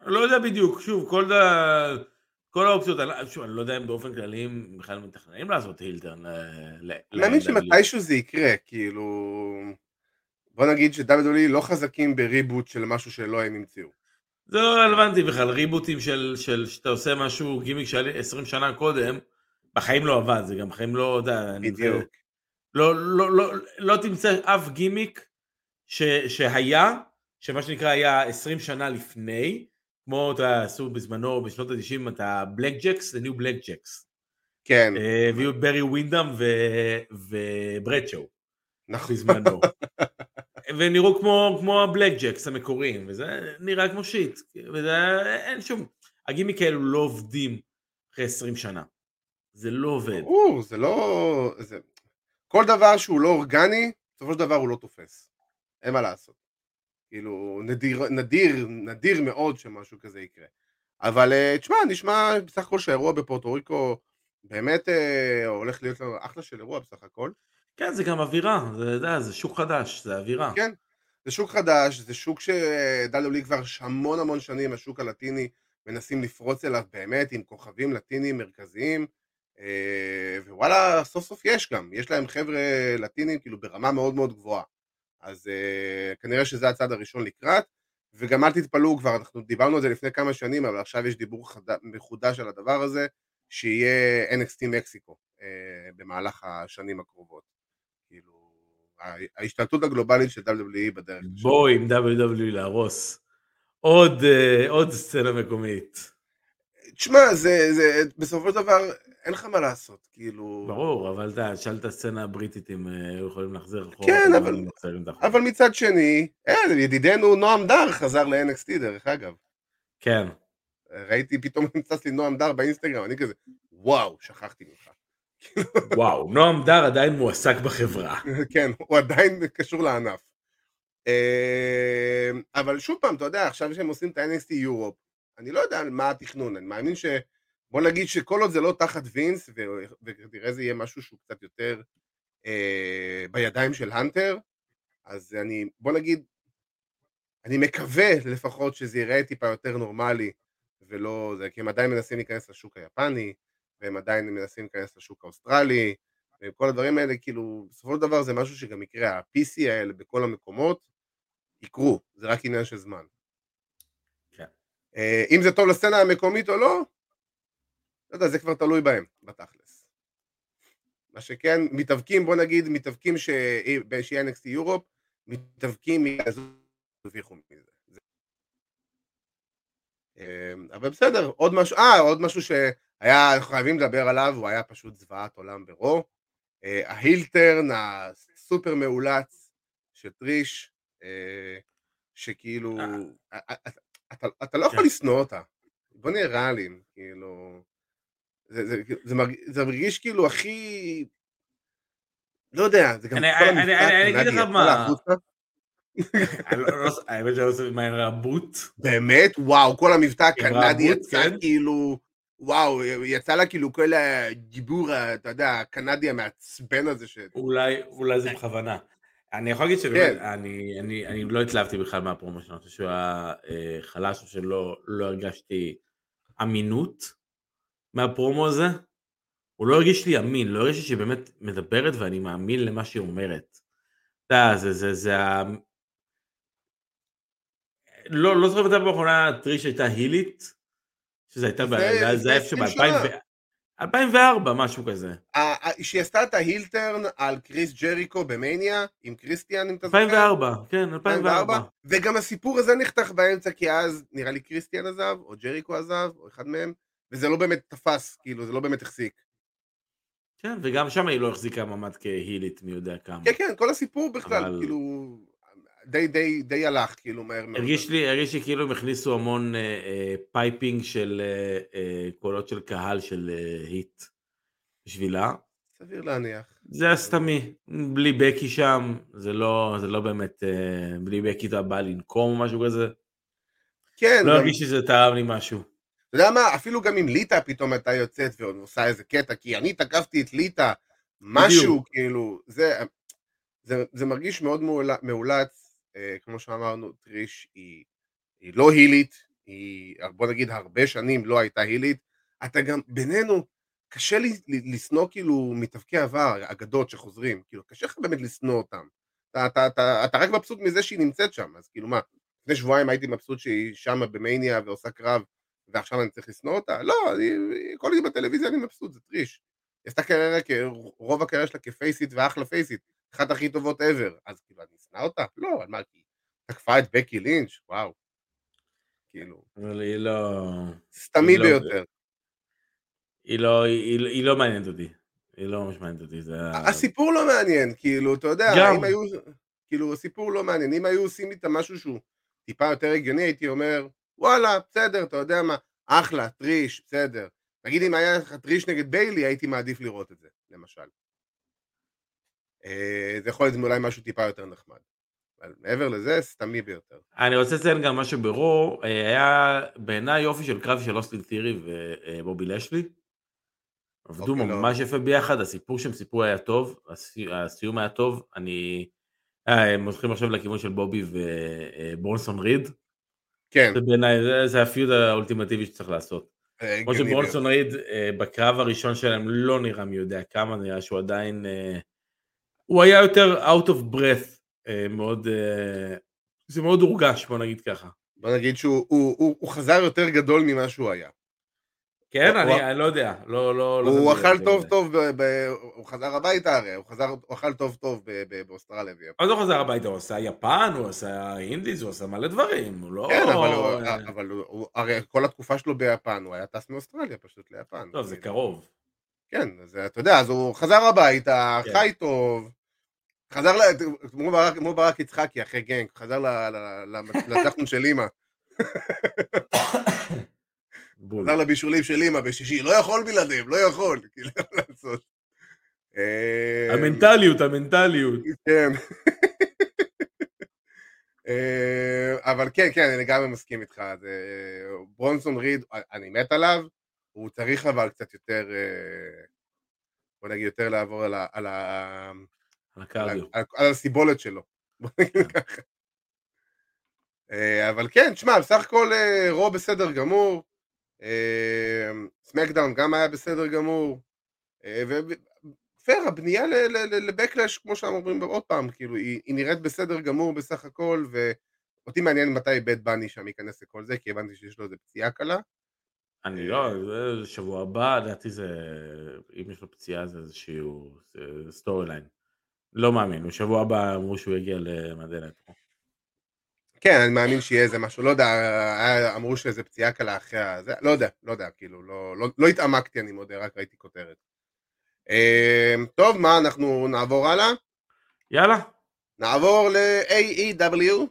לא יודע בדיוק, שוב, כל, ה... כל האופציות, אני- שוב, אני לא יודע אם באופן כללי הם בכלל מתכננים לעשות הילטרן. אה, מאמין ל- שמתישהו זה יקרה, כאילו... בוא נגיד שדאבלידולי לא חזקים בריבוט של משהו שלא הם המציאו. זה לא רלוונטי בכלל, ריבוטים של, של שאתה עושה משהו, גימיק לי 20 שנה קודם, בחיים לא עבד, זה גם בחיים לא, יודע, אני- בדיוק. לא, לא, לא, לא תמצא אף גימיק ש, שהיה, שמה שנקרא היה 20 שנה לפני, כמו אתה עשו בזמנו בשנות ה-90 את הבלק ג'קס, The New Blackjacks. כן, הביאו את ברי ווינדאם וברדשו נכון. בזמנו. והם נראו כמו, כמו הבלק ג'קס המקוריים, וזה נראה כמו shit. וזה, אין שום, הגימיק האלו לא עובדים אחרי 20 שנה. זה לא עובד. ברור, זה לא... זה... כל דבר שהוא לא אורגני, בסופו של דבר הוא לא תופס. אין מה לעשות. כאילו, נדיר, נדיר, נדיר מאוד שמשהו כזה יקרה. אבל אה, תשמע, נשמע בסך הכל שהאירוע בפורטו ריקו באמת אה, הולך להיות לנו אחלה של אירוע בסך הכל. כן, זה גם אווירה, זה, יודע, זה שוק חדש, זה אווירה. כן, זה שוק חדש, זה שוק שדאבליו כבר המון המון שנים, השוק הלטיני, מנסים לפרוץ אליו באמת עם כוכבים לטינים מרכזיים, אה, ווואלה, סוף סוף יש גם, יש להם חבר'ה לטינים כאילו ברמה מאוד מאוד גבוהה. אז אה, כנראה שזה הצעד הראשון לקראת, וגם אל תתפלאו כבר, אנחנו דיברנו על זה לפני כמה שנים, אבל עכשיו יש דיבור חד... מחודש על הדבר הזה, שיהיה NXT מקסיקו אה, במהלך השנים הקרובות. כאילו, ההשתלטות הגלובלית של WWE בדרך. בואו עם WWE להרוס. עוד, אה, עוד סצנה מקומית. תשמע, זה, זה, בסופו של דבר, אין לך מה לעשות, כאילו... ברור, אבל אתה שאל את הסצנה הבריטית אם אה, היו יכולים להחזיר אחורה. כן, אבל-. אבל מצד שני, אה, ידידנו נועם דר חזר ל-NXT דרך אגב. כן. ראיתי פתאום נמצא לי נועם דר באינסטגרם, אני כזה, וואו, שכחתי ממך. וואו, נועם דר עדיין מועסק בחברה. כן, הוא עדיין קשור לענף. אה, אבל שוב פעם, אתה יודע, עכשיו שהם עושים את ה-NXT יורופ, אני לא יודע מה התכנון, אני מאמין ש... בוא נגיד שכל עוד זה לא תחת וינס, וכנראה זה יהיה משהו שהוא קצת יותר אה, בידיים של הנטר, אז אני, בוא נגיד, אני מקווה לפחות שזה ייראה טיפה יותר נורמלי, ולא זה, כי הם עדיין מנסים להיכנס לשוק היפני, והם עדיין מנסים להיכנס לשוק האוסטרלי, וכל הדברים האלה, כאילו, בסופו של דבר זה משהו שגם יקרה, ה-PC האלה בכל המקומות יקרו, זה רק עניין של זמן. אה, אם זה טוב לסצנה המקומית או לא, לא יודע, זה כבר תלוי בהם, בתכלס. מה שכן, מתאבקים, בוא נגיד, מתאבקים ש- שיהיה NXT יורופ, מתאבקים ירוויחו מזה. זה- אה, אבל בסדר, עוד משהו, אה, עוד משהו שהיה, אנחנו חייבים לדבר עליו, הוא היה פשוט זוועת עולם ברו. אה, ההילטרן הסופר מאולץ של טריש, שכאילו, אתה- אתה- לא יכול כן. לשנוא אותה. בוא נהיה ריאליים, כאילו, זה- זה- זה מרג- זה מרגיש כאילו הכי, לא יודע, זה גם אני- כל אני- המבטא אני- אגיד לך מה. לא- לא- האמת שאני לא עושה מה נראה בוט. באמת, וואו, כל המבטא הקנדי יצא כן. כאילו, וואו, יצא לה כאילו כל הדיבור, אתה יודע, הקנדי המעצבן הזה ש... אולי זה בכוונה. אני יכול להגיד שבאמת, אני, אני, אני לא התלהבתי בכלל מהפרומו שלו, אני חושב שהוא היה אה, חלש, או שלא לא הרגשתי אמינות מהפרומו הזה. הוא לא הרגיש לי אמין, לא הרגיש לי שהיא באמת מדברת ואני מאמין למה שהיא אומרת. אתה יודע, זה, זה, זה ה... לא, לא זוכר מתי באחרונה טריש הייתה הילית, שזה הייתה, זה היה- זה היה לפני איפשהו 20 שנה. ב-2004, משהו כזה. שהיא עשתה את ההילטרן על קריס ג'ריקו במניה, עם קריסטיאן, אם אתה זוכר. 2004, כן, 2004. וגם הסיפור הזה נחתך באמצע, כי אז נראה לי קריסטיאן עזב, או ג'ריקו עזב, או אחד מהם, וזה לא באמת תפס, כאילו, זה לא באמת החזיק. כן, וגם שם היא לא החזיקה מעמד כהילית מי יודע כמה. כן, כן, כל הסיפור בכלל, אבל- כאילו... די, די, די הלך, כאילו, מהר מאוד. הרגיש לי, הרגיש לי כאילו הם הכניסו המון אה, אה, piping של אה, אה, קולות של קהל של אה, heat בשבילה. סביר להניח. זה היה סתמי, בלי בקי שם, זה לא, זה לא באמת, אה, בלי בקי אתה בא לנקום או משהו כזה. כן, לא הרגיש שזה טעם לי משהו. אתה יודע מה, אפילו גם אם ליטא פתאום הייתה יוצאת ועושה איזה קטע, כי אני תקפתי את ליטא, משהו, בדיוק. כאילו, זה, זה, זה מרגיש מאוד מאול- מאולץ, כמו שאמרנו, טריש היא, היא לא הילית, היא, בוא נגיד, הרבה שנים לא הייתה הילית, אתה גם, בינינו, קשה לי לשנוא כאילו מתאבקי עבר, אגדות שחוזרים, כאילו, קשה לך באמת לשנוא אותם. אתה, אתה, אתה, אתה רק מבסוט מזה שהיא נמצאת שם, אז כאילו מה, לפני שבועיים הייתי מבסוט שהיא שמה במאניה ועושה קרב, ועכשיו אני צריך לשנוא אותה? לא, אני, כל הזמן בטלוויזיה אני מבסוט, זה טריש. היא עשתה קריירה, רוב הקריירה שלה כפייסית ואחלה פייסית, אחת הכי טובות ever, אז כאילו אני אשנא אותה? לא, על מה, כי תקפה את בקי לינץ', וואו. כאילו, אבל היא לא... סתמי היא לא- ביותר. היא לא, היא, היא, היא לא מעניינת אותי. היא לא ממש מעניינת אותי. זה... הסיפור לא מעניין, כאילו, אתה יודע, גם. אם היו, כאילו, הסיפור לא מעניין, אם היו עושים איתה משהו שהוא טיפה יותר הגיוני, הייתי אומר, וואלה, בסדר, אתה יודע מה, אחלה, טריש, בסדר. נגיד אם היה לך טריש נגד ביילי, הייתי מעדיף לראות את זה, למשל. אה, זה יכול להיות אולי משהו טיפה יותר נחמד. אבל מעבר לזה, סתמי ביותר. אני רוצה לציין גם משהו ברו, אה, היה בעיניי יופי של קרב של אוסטין תירי ובובי לשלי. עבדו אוקיי, לא. ממש יפה ביחד, הסיפור שהם סיפרו היה טוב, הסי- הסיום היה טוב, אני... אה, הם הולכים עכשיו לכיוון של בובי וברונסון ריד, כן, זה בעיניי, זה- הפיוד האולטימטיבי שצריך לעשות. אה, כמו שברונסון. ריד אה, בקרב הראשון שלהם לא נראה מי יודע כמה, נראה שהוא עדיין, אה, הוא היה יותר out of breath, אה, מאוד, אה, זה מאוד הורגש בוא נגיד ככה. בוא נגיד שהוא הוא, הוא, הוא חזר יותר גדול ממה שהוא היה. כן, הוא- אני אני לא יודע, לא, לא, לא הוא אכל טוב. טוב, ב- ב- הוא חזר הביתה הרי, הוא חזר, הוא אכל טוב טוב ב- ב- באוסטרליה. אז הוא חזר הביתה, הוא עשה יפן, הוא עשה אינדיז, הוא עשה מלא דברים, הוא לא... כן, אבל, הוא, אה, אבל הוא, הוא, הרי כל התקופה שלו ביפן, הוא היה טס מאוסטרליה פשוט ליפן. טוב, זה קרוב. כן, אז אתה יודע, אז הוא חזר הביתה, כן. חי טוב, חזר. כמו ברק, יצחקי אחרי גנק, חזר ל- ל- ל- לטחון של אימא. חזר לבישולים של אימא בשישי, לא יכול בלעדיהם, לא יכול, כאילו, מה לעשות. אה, המנטליות, המנטליות. כן. אה, אבל כן, כן, אני לגמרי מסכים איתך. ברונסון ריד, אני מת עליו, הוא צריך אבל קצת יותר, אה, בוא נגיד, יותר לעבור על, ה, הקרדיו. על, על הסיבולת שלו. ככה. אה, אבל כן, תשמע, בסך הכל אה, רו בסדר גמור, אה, סמקדאון גם היה בסדר גמור, אה, פייר, הבנייה לבקלאש, כמו שאנחנו אומרים עוד פעם, כאילו, היא נראית בסדר גמור בסך הכל, ואותי מעניין מתי בד באני שם ייכנס לכל זה, כי הבנתי שיש לו איזה פציעה קלה. אני לא, זה שבוע הבא, לדעתי זה, אם יש לו פציעה זה איזשהו storyline. לא מאמין, בשבוע הבא אמרו שהוא יגיע לרו. כן, אני מאמין שיהיה איזה משהו, לא יודע, אמרו שאיזה פציעה קלה אחרי הזה, לא יודע, לא יודע, כאילו, לא, לא, לא התעמקתי, אני מודה, רק ראיתי כותרת. אה, טוב, מה, אנחנו נעבור הלאה? יאללה, נעבור ל-AEW.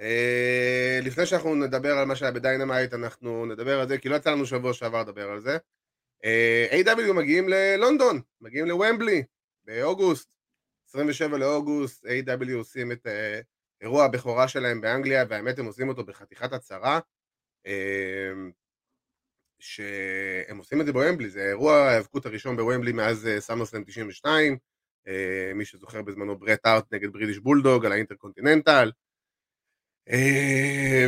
אה, לפני שאנחנו נדבר על מה שהיה בדיינמייט, אנחנו נדבר על זה, כי לא יצא לנו שבוע שעבר לדבר על זה. אה, A.W. מגיעים ללונדון, מגיעים לוומבלי, באוגוסט, 27 לאוגוסט, A.W. עושים את אה, אירוע הבכורה שלהם באנגליה, והאמת הם עושים אותו בחתיכת הצהרה, אה, שהם עושים את זה בוומבלי, זה אירוע ההיאבקות הראשון בוומבלי מאז אה, סאמרסלאם 92, אה, מי שזוכר בזמנו ברט ארט נגד בריטיש בולדוג על האינטרקונטיננטל. אה,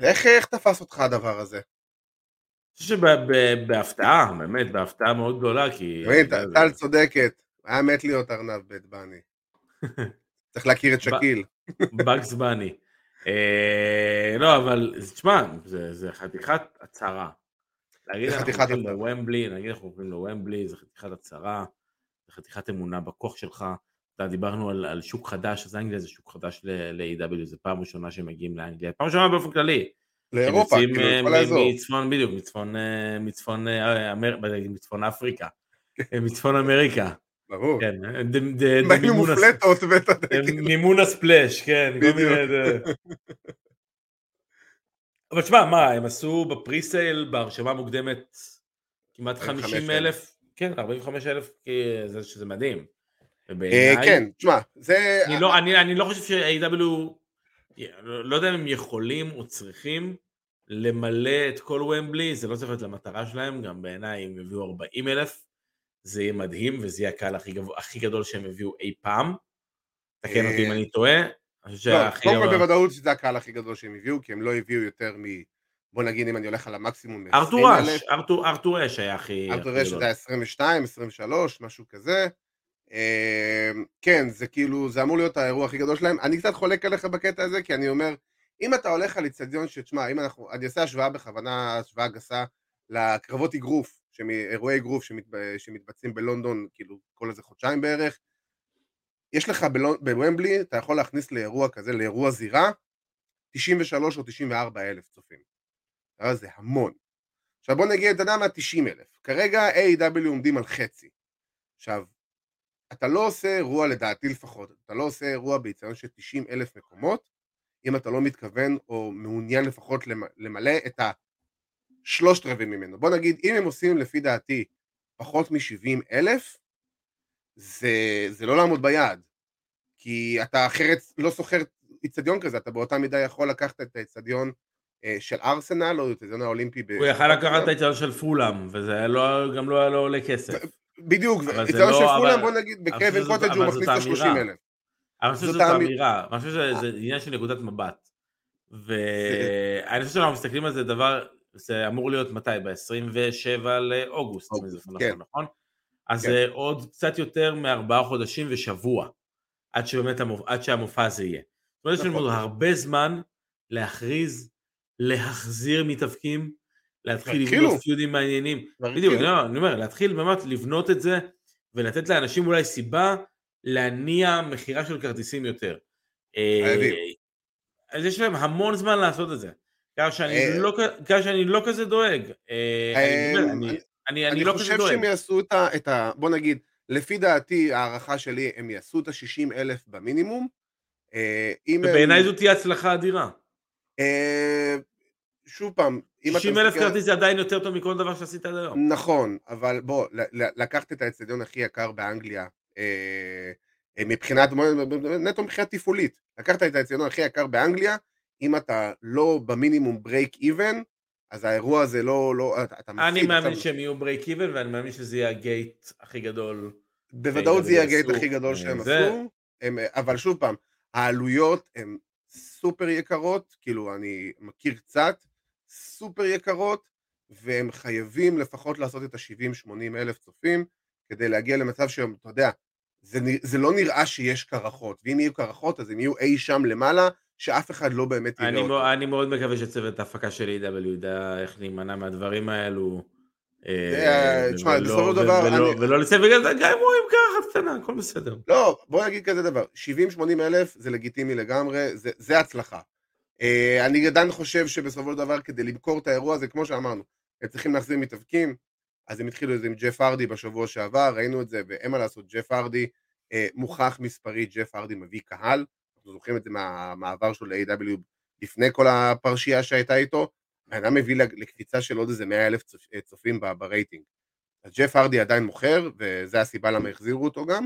איך, איך תפס אותך הדבר הזה? אני חושב שבהפתעה, באמת, בהפתעה מאוד גדולה, כי... יודע, טל צודקת, היה מת להיות ארנב בית בני. צריך להכיר את שקיל. בגס בני. אה, לא, אבל תשמע, זה חתיכת הצהרה. להגיד אנחנו הולכים. לוומבלי, נגיד אנחנו הולכים לוומבלי, זה חתיכת הצהרה, זה חתיכת אמונה בכוח שלך. אתה דיברנו על, על שוק חדש, אז אנגליה זה שוק חדש ל-AW, זה פעם ראשונה שהם מגיעים לאנגליה, פעם ראשונה באופן כללי. לאירופה, כאילו, אה, כל האזור. מצפון, בדיוק, מצפון, אה, מצפון, מצפון אפריקה, מצפון אמריקה. ברור. כן, באים מופלטות ואתה... מימון הספלאש, כן. אבל תשמע, מה, הם עשו בפריסייל בהרשמה מוקדמת כמעט 50 אלף, כן, 45 אלף, שזה מדהים. כן, תשמע, זה... לא, אני לא חושב ש-AW, לא יודע אם הם יכולים או צריכים למלא את כל ומבלי, זה לא צריך להיות למטרה שלהם, גם בעיניי אם יביאו 40 אלף, זה יהיה מדהים, וזה יהיה הקהל הכי, גב... הכי גדול שהם הביאו אי פעם. תקן אותי אם אני טועה. לא, קודם כל בוודאות שזה הקהל הכי גדול שהם הביאו, כי הם לא הביאו יותר מ... בוא נגיד אם אני הולך על המקסימום, ארתור אש, ארתור אש היה הכי. ארתור אש זה היה 22, 23, משהו כזה. אמ, כן, זה כאילו, זה אמור להיות האירוע הכי גדול שלהם. אני קצת חולק עליך בקטע הזה, כי אני אומר, אם אתה הולך על איצטדיון שתשמע, אם אנחנו, אני אעשה השוואה בכוונה, השוואה גסה, לקרבות אגרוף, אירועי אגרוף שמת, שמתבצעים בלונדון, כאילו כל איזה חודשיים בערך, יש לך בוומבלי, אתה יכול להכניס לאירוע כזה, לאירוע זירה, 93 או 94 אלף צופים. זה המון. עכשיו בוא נגיד, אתה יודע מה? 90 אלף. כרגע A.W. עומדים על חצי. עכשיו, אתה לא עושה אירוע, לדעתי לפחות, אתה לא עושה אירוע ביציון של 90 אלף מקומות, אם אתה לא מתכוון או מעוניין לפחות למלא את השלושת רבעים ממנו. בוא נגיד, אם הם עושים לפי דעתי פחות מ-70 אלף, זה, זה לא לעמוד ביעד. כי אתה אחרת לא סוחר איצטדיון כזה, אתה באותה מידה יכול לקחת את האיצטדיון אה, של ארסנל או את האיצטדיון האולימפי. הוא יכל לקחת את האיצטדיון של פולאם, וזה לא, גם לא היה לו עולה כסף. בדיוק, איצטדיון לא, של פולאם, בוא נגיד, בקווין קוטג' הוא מכניס את ה-30 אלף. אני חושב שזאת אמירה, אני חושב שזה עניין של נקודת מבט. ואני חושב שאנחנו מסתכלים על זה דבר, זה אמור להיות מתי? ב-27 לאוגוסט, כן. נכון? אז כן. עוד קצת יותר מארבעה חודשים ושבוע, עד שבאמת, עד שהמופע הזה יהיה. זאת אומרת, יש לנו נכון. הרבה זמן להכריז, להחזיר מתאבקים, להתחיל לבנות פיודים מעניינים. בדיוק, אני אומר, להתחיל באמת לבנות את זה, ולתת לאנשים אולי סיבה להניע מכירה של כרטיסים יותר. חייבים. אז יש להם המון זמן לעשות את זה. ככה שאני, אה, לא, שאני לא כזה דואג. אה, אני, אני, אני, אני לא כזה דואג. אני חושב שהם יעשו את ה, את ה... בוא נגיד, לפי דעתי, הערכה שלי, הם יעשו את ה-60 אלף במינימום. אה, ובעיניי הם... זו תהיה הצלחה אדירה. שוב פעם, אם אתה... 60 אלף כרטיס זה עדיין יותר טוב מכל דבר שעשית עד היום. נכון, אבל בוא, לקחת את האצטדיון הכי יקר באנגליה, מבחינת, נטו מבחינה תפעולית, לקחת את האצטדיון הכי יקר באנגליה, אם אתה לא במינימום break even, אז האירוע הזה לא, לא, אתה מפסיד. אני מאמין עכשיו... שהם יהיו break even, ואני מאמין שזה יהיה ה gate הכי גדול. בוודאות זה יהיה הגייט הכי גדול שהם זה... עשו, הם, אבל שוב פעם, העלויות הן סופר יקרות, כאילו אני מכיר קצת, סופר יקרות, והם חייבים לפחות לעשות את ה-70-80 אלף צופים, כדי להגיע למצב שהם, אתה יודע, זה, זה לא נראה שיש קרחות, ואם יהיו קרחות אז הם יהיו אי שם למעלה, שאף אחד לא באמת יראה אותו. אני מאוד מקווה שצוות ההפקה של A.W. ידע איך להימנע מהדברים האלו. אה, תשמע, בסופו של דבר... ולא לצאת בגלל זה, גם אם רואים קרחת קטנה, הכל בסדר. לא, בוא נגיד כזה דבר, 70-80 אלף זה לגיטימי לגמרי, זה הצלחה. אה, אני עדיין חושב שבסופו של דבר כדי למכור את האירוע הזה, כמו שאמרנו, הם צריכים להחזיר מתאבקים, אז הם התחילו את זה עם ג'ף ארדי בשבוע שעבר, ראינו את זה, ואין מה לעשות, ג'ף ארדי אה, מוכח מספרית, ג'ף ארדי מביא קהל, אנחנו זוכרים את זה מהמעבר שלו ל-AW לפני כל הפרשייה שהייתה איתו, בן אדם מביא לקפיצה של עוד איזה 100 אלף אה, צופים ברייטינג. אז ג'ף הארדי עדיין מוכר, וזו הסיבה למה החזירו אותו גם,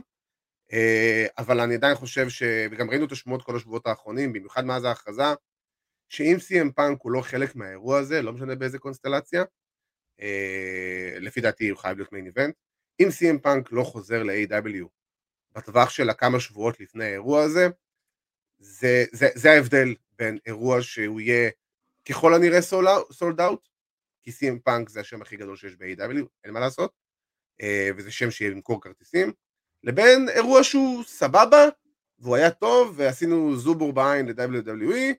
אה, אבל אני עדיין חושב ש... וגם ראינו את השמועות כל השבועות האחרונים, במיוחד מאז ההכרזה, שאם CM פאנק הוא לא חלק מהאירוע הזה, לא משנה באיזה קונסטלציה, אה, לפי דעתי הוא חייב להיות main event. אם CM פאנק לא חוזר ל-AEW בטווח של הכמה שבועות לפני האירוע הזה, זה, זה, זה ההבדל בין אירוע שהוא יהיה ככל הנראה סולד אאוט, כי CM פאנק זה השם הכי גדול שיש ב-AW, אין מה לעשות, אה, וזה שם שיהיה למכור כרטיסים, לבין אירוע שהוא סבבה, והוא היה טוב, ועשינו זובור בעין ל-WWE,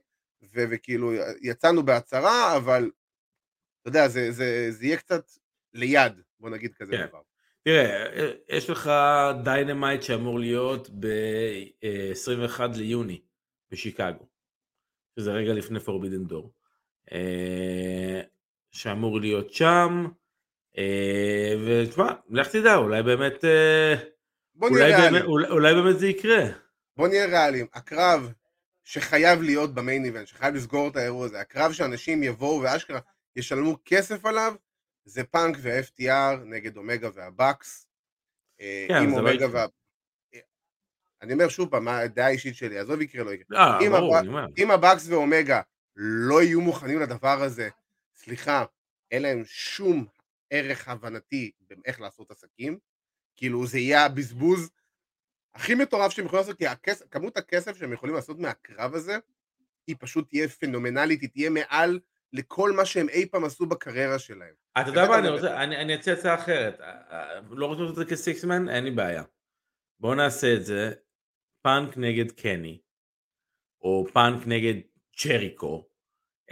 וכאילו יצאנו בהצהרה, אבל אתה יודע, זה, זה, זה יהיה קצת ליד, בוא נגיד כזה כן. דבר. תראה, יש לך Dynamite שאמור להיות ב-21 ליוני בשיקגו, שזה רגע לפני Forbidden Door, אה, שאמור להיות שם, אה, ותשמע, לך תדע, אולי באמת, אה, אולי. באמת- אולי- אולי באמת זה יקרה. בוא נהיה ריאליים. הקרב שחייב להיות ב main event, שחייב לסגור את האירוע הזה, הקרב שאנשים יבואו ואשכרה ישלמו כסף עליו, זה פאנק ו-FTR נגד אומגה והבאקס. אה, כן, אם לא אומגה יקרה. וה... אני אומר שוב פעם, מה הדעה האישית שלי, עזוב יקרה, לא יקרה. אה, אם ברור. אם הבאקס ואומגה לא יהיו מוכנים לדבר הזה, סליחה, אין להם שום ערך הבנתי באיך לעשות עסקים, כאילו זה יהיה הבזבוז הכי מטורף שהם יכולים לעשות, כי הכס, כמות הכסף שהם יכולים לעשות מהקרב הזה, היא פשוט תהיה פנומנלית, היא תהיה מעל לכל מה שהם אי פעם עשו בקריירה שלהם. אתה יודע מה, אני רוצה, אני אני אציע הצעה אחרת. אה, אה, לא רוצים לעשות את זה כ six-man? אין לי בעיה. בואו נעשה את זה, פאנק נגד קני, או פאנק נגד ג'ריקו,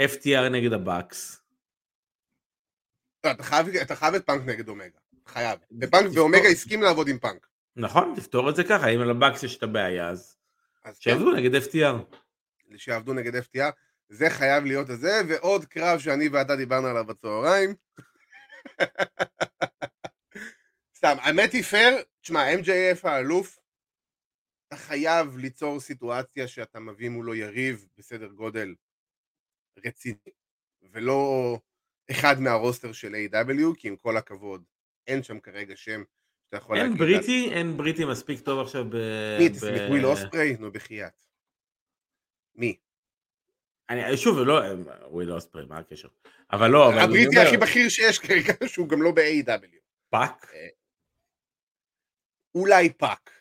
FTR נגד הבאקס. אתה חייב, אתה חייב את פאנק נגד אומגה, חייב. ופאנק תזכור- ואומגה הסכים לעבוד עם פאנק. נכון, תפתור את זה ככה, אם לבאקס יש את הבעיה, אז אז כן, שיעבדו נגד FTR. שיעבדו נגד FTR, זה חייב להיות הזה, ועוד קרב שאני ואתה דיברנו עליו בצהריים. סתם, האמת היא פייר, תשמע, MJF האלוף, אתה חייב ליצור סיטואציה שאתה מביא מולו יריב בסדר גודל רציני, ולא אחד מהרוסטר של A.W, כי עם כל הכבוד, אין שם כרגע שם שאתה יכול אין להגיד... בריטי, אין בריטי מספיק טוב עכשיו ב... מי, ב- את וויל אוספרי? נו, בחייאת. מי? אני, שוב, לא, וויל אוספרי, מה הקשר? אבל לא, אבל הבריטי אומר, הכי בכיר שיש כרגע, שהוא גם לא ב-AEW. פאק? אולי פאק.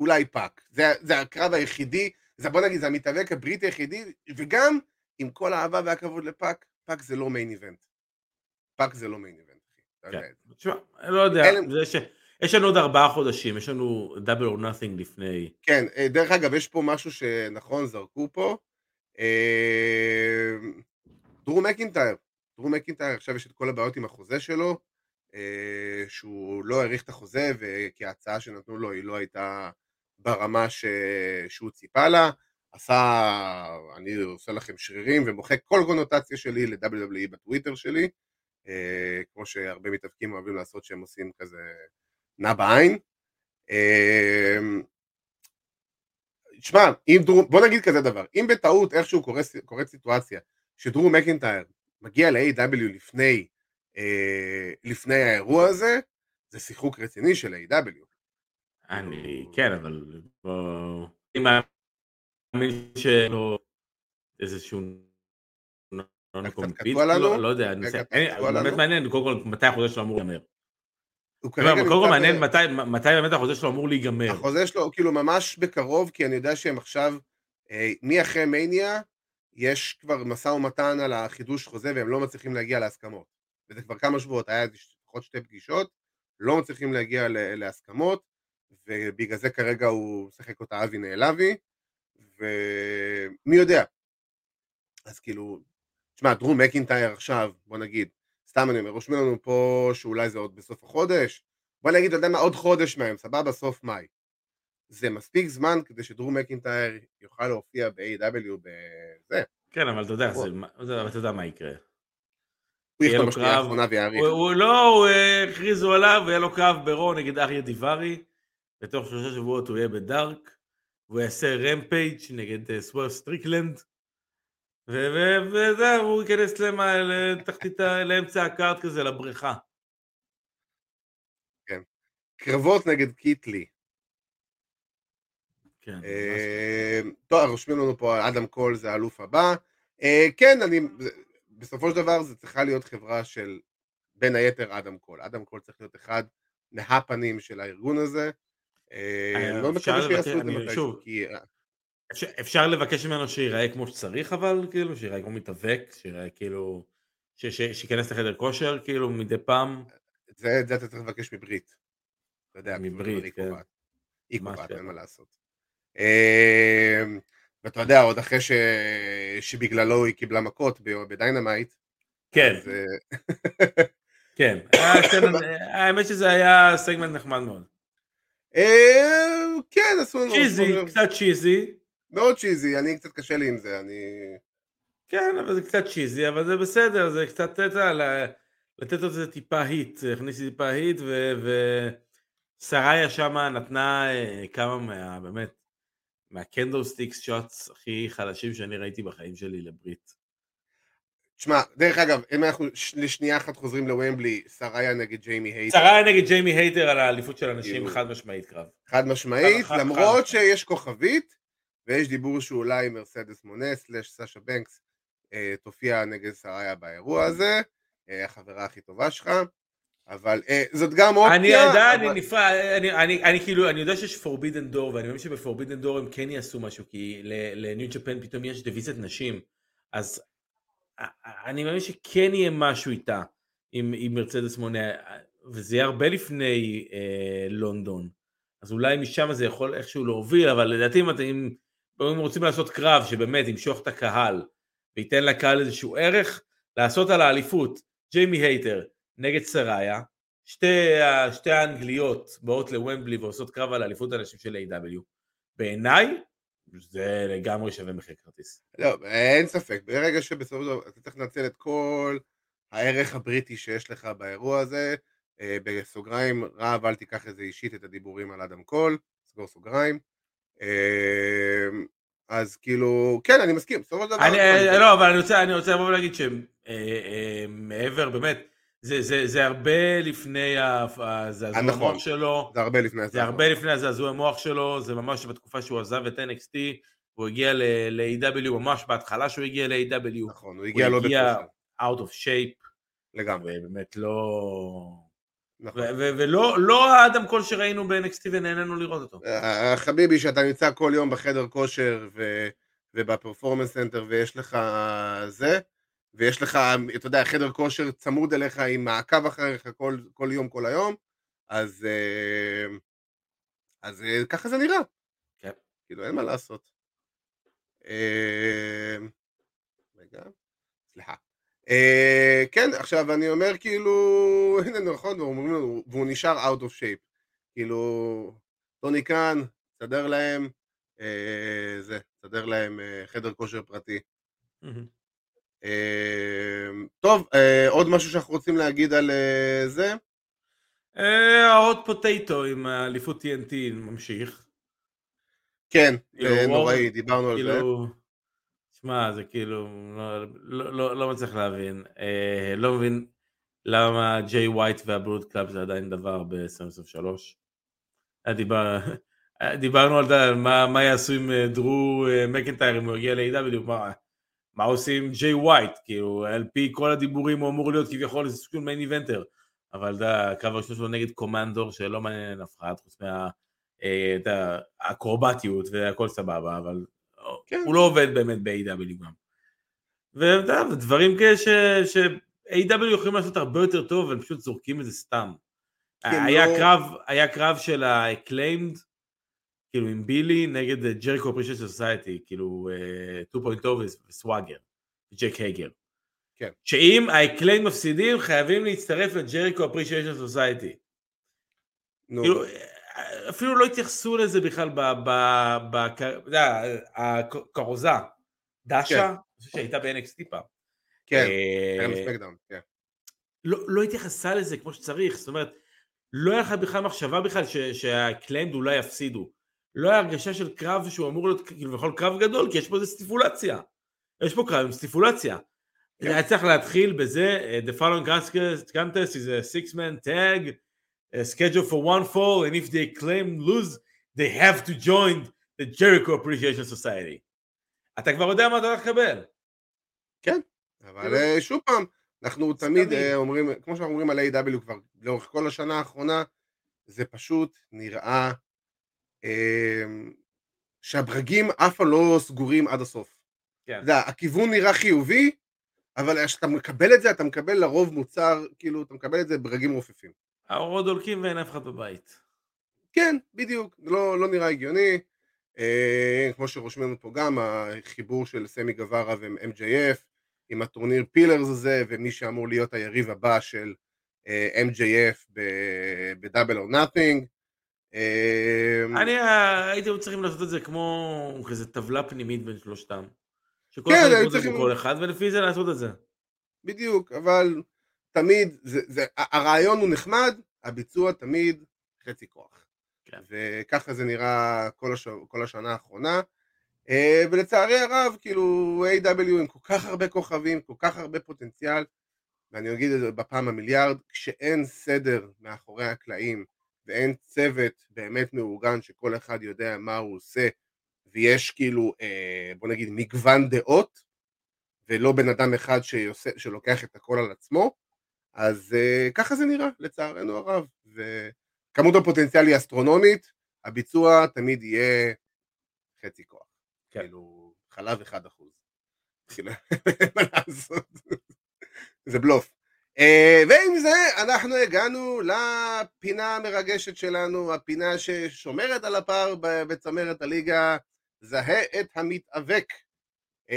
אולי פאק. זה, זה הקרב היחידי, זה בוא נגיד, זה המתאבק הבריטי היחידי, וגם עם כל האהבה והכבוד לפאק, פאק זה לא main event. פאק זה לא main event, אחי. כן. תשמע, לא יודע, אלה- זה ש... יש לנו עוד ארבעה חודשים, יש לנו Double or Nothing לפני. כן, אה, דרך אגב, יש פה משהו שנכון, זרקו פה. אה, דרו מקינטייר. דרו מקינטייר, עכשיו יש את כל הבעיות עם החוזה שלו, אה, שהוא לא האריך את החוזה, וכי ההצעה שנתנו לו היא לא הייתה ברמה ש... שהוא ציפה לה. עשה, אני עושה לכם שרירים ומוחק כל קונוטציה שלי ל-WWE בטוויטר שלי, אה, כמו שהרבה מתאבקים אוהבים לעשות שהם עושים כזה נע בעין. אה, שמע, אם דרו, בוא נגיד כזה דבר, אם בטעות איכשהו קורית סיטואציה שדרו מקינטייר מגיע ל-A.W לפני, אה, לפני האירוע הזה, זה שיחוק רציני של A.W. אני, כן, אבל בוא... אני מאמין שלא איזשהו... לא לא יודע, באמת? מעניין, קודם כל, מתי החוזה שלו אמור להיגמר. קודם כל מעניין מתי באמת החוזה שלו אמור להיגמר. החוזה שלו כאילו ממש בקרוב, כי אני יודע שהם עכשיו, אה, מאחרי מניה, יש כבר משא ומתן על החידוש חוזה והם לא מצליחים להגיע להסכמות. וזה כבר כמה שבועות, היה לפחות שתי פגישות, לא מצליחים להגיע להסכמות, ובגלל זה כרגע הוא משחק אותה אבי נעלבי, ומי יודע. אז כאילו, תשמע, דרו מקינטייר עכשיו, בוא נגיד, סתם אני אומר, רושמים לנו פה שאולי זה עוד בסוף החודש, בוא נגיד, אתה יודע מה, עוד חודש מהם, סבבה, סוף מאי. זה מספיק זמן כדי שדרו מקינטייר יוכל להופיע ב-A.W. בזה. כן, אבל אתה יודע, זה- אתה יודע מה יקרה. הוא יכתוב בשנייה. האחרונה ויאריך. הוא- לא, אה, הכריזו עליו, ויהיה לו קרב ברו נגד אריה דיברי, בתוך שלושה שבועות הוא יהיה ב Dark, והוא יעשה Rampage נגד אה, סוורב סטריקלנד, וזהו, הוא ייכנס למה- לתחתית, לאמצע ה card כזה, לבריכה. קרבות נגד קית' לי. כן. אה, טוב, רושמים לנו פה, אדם קול זה האלוף הבא. אה, כן, אני, בסופו של דבר זה צריכה להיות חברה של, בין היתר, אדם קול. אדם קול צריך להיות אחד מהפנים של הארגון הזה. אה, אה, אפשר מקווה שיעשו את זה מתישהו, כי אה, אפשר, אפשר לבקש ממנו שייראה כמו שצריך, אבל כאילו, שייראה כמו מתאבק, שייראה כאילו, שייכנס לחדר כושר, כאילו, מדי פעם. זה, את זה אתה צריך לבקש מברית. אתה יודע, מברית, היא כן. היא קובעת, כן. אין מה לעשות. אה, ואתה יודע, עוד אחרי ש... שבגללו היא קיבלה מכות ב Dynamite, כן, אז, כן. סצנה- האמת שזה היה סגמנט נחמד מאוד. אה, כן, עשו לנו... צ'יזי, קצת cheesy. מאוד צ'יזי, אני קצת קשה לי עם זה, אני... כן, אבל זה קצת צ'יזי, אבל זה בסדר, זה קצת, אתה יודע, לתת לזה טיפה heat, להכניס טיפה heat, ו... ו... סראיה שמה נתנה אה, כמה מה... באמת, מה kendo sticks shots הכי חלשים שאני ראיתי בחיים שלי לברית. תשמע, דרך אגב, אם אנחנו לשנייה אחת חוזרים לוומבלי, שריה נגד ג'יימי הייט, שריה נגד ג'יימי הייטר על האליפות של הנשים כאילו- חד משמעית קרב. חד משמעית, חד- למרות חד. שיש כוכבית, ויש דיבור שאולי מרסדס מונה slash סאשה בנקס אה, תופיע נגד סראיה באירוע הזה, אה, החברה הכי טובה שלך, אבל אה, זאת גם אופציה. אני יודע, אבל- אני נפרד, אני, אני, אני כאילו, אני יודע שיש פורבידן דור, ואני מאמין שבפורבידן דור הם כן יעשו משהו, כי לניו ג'פן פתאום יש דיוויזיית נשים, אז אני מאמין שכן יהיה משהו איתה, עם, עם מרצדס מונה, וזה יהיה הרבה לפני אה, לונדון, אז אולי משם זה יכול איכשהו להוביל, אבל לדעתי אם אם, אם רוצים לעשות קרב שבאמת ימשוך את הקהל, וייתן לקהל איזשהו ערך, לעשות על האליפות, ג'יימי הייטר נגד סראיה, שתי, שתי האנגליות באות לוומבלי ועושות קרב על אליפות הנשים של AEW. בעיניי זה לגמרי שווה מחיר כרטיס. לא, אין ספק, ברגע שבסופו של דבר אתה צריך לנצל את כל הערך הבריטי שיש לך באירוע הזה, אה, בסוגריים, רב אל תיקח את זה אישית את הדיבורים על אדם קול, סגור סוגריים, אה, אז כאילו, כן, אני מסכים, בסופו של דבר, אני, אה, לא, אבל אני רוצה, אני רוצה לבוא ולהגיד שמעבר, באמת, זה, זה, זה הרבה לפני הזעזוע נכון. המוח שלו, זה הרבה לפני זה הרבה לפני הזעזוע המוח שלו, זה ממש בתקופה שהוא עזב את NXT, הוא הגיע ל-AW, ממש בהתחלה שהוא הגיע ל-AW, נכון, הוא הגיע לא הגיע- בכושר, out of shape, לגמרי, ובאמת לא... נכון. ולא לא האדם קול שראינו ב-NXT ונהנינו לראות אותו. אה, חביבי, שאתה נמצא כל יום בחדר כושר. וב Performance Center ויש לך זה, ויש לך, אתה יודע, חדר כושר צמוד אליך עם מעקב אחריך כל, כל יום, כל היום, אז, אה, אז אה, ככה זה נראה. כן. כאילו, אין מה לעשות. אה, רגע, סליחה. כן, עכשיו אני אומר כאילו, הנה נכון, ואומרים לנו, והוא נשאר out of shape. כאילו, טוני קאן, סדר להם, זה, סדר להם חדר כושר פרטי. אה, טוב, אה, עוד משהו שאנחנו רוצים להגיד על אה, זה? ה hot potato עם האליפות TNT ממשיך. כן, כאילו, אה, נוראי, דיברנו על זה. כאילו, שמע, זה כאילו, לא, לא, לא, לא מצליח להבין. אה, לא מבין למה ג'יי ווייט וה Bullet Club זה עדיין דבר ב-2023. דיבר, דיברנו על זה, מה, מה יעשו עם אה, דרו אה, מקנטייר אם הוא יגיע ל-AW, מה, מה עושים עם ג'יי ווייט, כאילו, על פי כל הדיבורים הוא אמור להיות כביכול איזה סוג של מיין איבנטר, אבל אתה יודע, הקרב הראשון שלו נגד קומנדור שלא מעניין אף אחד, חוץ מה... אה, והכל סבבה, אבל כן. הוא לא עובד באמת ב-AW גם. ודברים כאלה ש-AW יכולים לעשות הרבה יותר טוב, אבל פשוט זורקים את זה סתם. כן, היה לא- קרב, היה קרב של ה-acclaimed, כאילו עם בילי נגד ג'ריקו אפרישן סוסייטי, כאילו אה, 2.0 וסוואגר, ג'ק הגר. כן. שאם ה-acclaimed מפסידים, חייבים להצטרף לג'ריקו אפרישיישן סוסייטי. נו, כאילו, אפילו לא התייחסו לזה בכלל ב... ב... ב... אתה יודע, הכרוזה, כן. דאשה, אני חושב שהייתה ב-NXT פעם. כן, אה, כן. לא, לא התייחסה לזה כמו שצריך, זאת אומרת, לא היה לך בכלל מחשבה בכלל שהקליימד אולי יפסידו. לא היה הרגשה של קרב שהוא אמור להיות כאילו בכל קרב גדול, כי יש פה איזה סטיפולציה. יש פה קרב עם סטיפולציה. כן. היה צריך להתחיל בזה, אה, the following contest is a six man tag, a schedule for one fall, and if they claim lose, they have to join the Jericho Appreciation Society. אתה כבר יודע מה אתה הולך לקבל. אבל כאילו- אה, שוב פעם, אנחנו תמיד. אה, אומרים, כמו שאנחנו אומרים על A.W. כבר לאורך כל השנה האחרונה, זה פשוט נראה אה, שהברגים אף פעם לא סגורים עד הסוף. כן. אתה יודע, הכיוון נראה חיובי, אבל כשאתה מקבל את זה, אתה מקבל לרוב מוצר, כאילו, אתה מקבל את זה ברגים רופפים. האורות דולקים ואין אף אחד בבית. כן, בדיוק, לא, לא נראה הגיוני. אה, כמו שרושמים פה גם, החיבור של סמי גווארה ו-MJF, עם הטורניר פילרס הזה, ומי שאמור להיות היריב הבא של אה, MJF ב-Double or Nothing. אה, אני אה, הייתי צריכים לעשות את זה כמו כזה טבלה פנימית בין שלושתם. שכל כן, אחד יתמודד עם כל אחד ולפי זה לעשות את זה. בדיוק, אבל תמיד, זה, זה, הרעיון הוא נחמד, הביצוע תמיד חצי כוח. כן. וככה זה נראה כל, הש... כל השנה האחרונה. אה, ולצערי הרב, כאילו, A.W. עם כל כך הרבה כוכבים, כל כך הרבה פוטנציאל, ואני אגיד את זה בפעם המיליארד, כשאין סדר מאחורי הקלעים, ואין צוות באמת מאורגן שכל אחד יודע מה הוא עושה, ויש כאילו, אה, בוא נגיד, מגוון דעות, ולא בן אדם אחד שיוסע, שלוקח את הכל על עצמו, אז uh, ככה זה נראה, לצערנו הרב. וכמות הפוטנציאל היא אסטרונומית, הביצוע תמיד יהיה חצי כוח. כן. כאילו, חלב אחד אחוז. מה לעשות. זה בלוף. Uh, ועם זה אנחנו הגענו לפינה המרגשת שלנו, הפינה ששומרת על הפער בצמרת הליגה, זהה את המתאבק. Uh,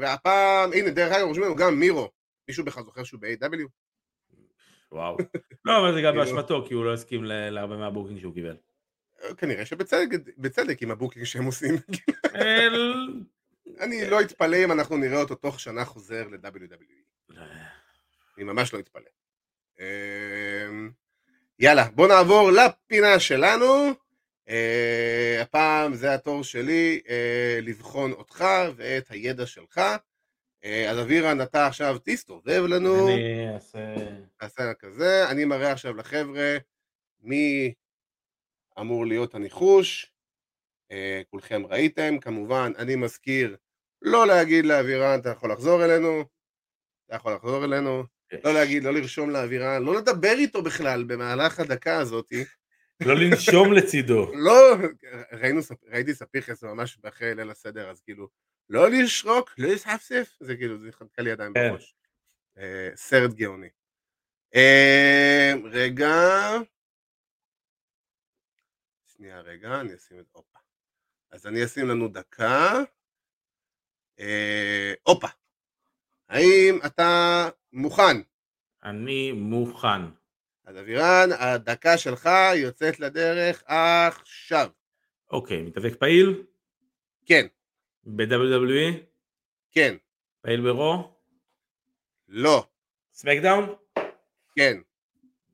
והפעם, הנה דרך אגב, רושמים לנו גם מירו, מישהו בכלל זוכר שהוא ב-AEW? וואו. לא, אבל זה גם באשמתו, כי הוא לא הסכים להרבה מה booking שהוא קיבל. כנראה שבצדק עם ה booking שהם עושים. אני לא אתפלא אם אנחנו נראה אותו תוך שנה חוזר ל-WWE. אני ממש לא אתפלא. אמ, יאללה, בוא נעבור לפינה שלנו. Uh, הפעם זה התור שלי uh, לבחון אותך ואת הידע שלך. Uh, אז אבירן, אתה עכשיו תסתובב לנו. אני אעשה... אעשה כזה, אני מראה עכשיו לחבר'ה מי אמור להיות הניחוש. Uh, כולכם ראיתם, כמובן, אני מזכיר לא להגיד לאבירן, אתה יכול לחזור אלינו. אתה יכול לחזור אלינו. לא להגיד, לא לרשום לאבירן, לא לדבר איתו בכלל במהלך הדקה הזאתי. לא לנשום לצידו. לא, ראינו, ראיתי ספיחס ממש אחרי ליל הסדר, אז כאילו, לא לשרוק, לא לספסף, זה כאילו, זה חדקה לי עדיין כן. בראש. אה, סרט גאוני. אה, רגע, שנייה רגע, אני אשים את, הופה. אז אני אשים לנו דקה. אה, הופה. האם אתה מוכן? אני מוכן. אז אבירן, הדקה שלך יוצאת לדרך עכשיו. אוקיי, מתאבק פעיל? כן. ב-WWE? כן. פעיל ברו? לא. סמקדאון? כן.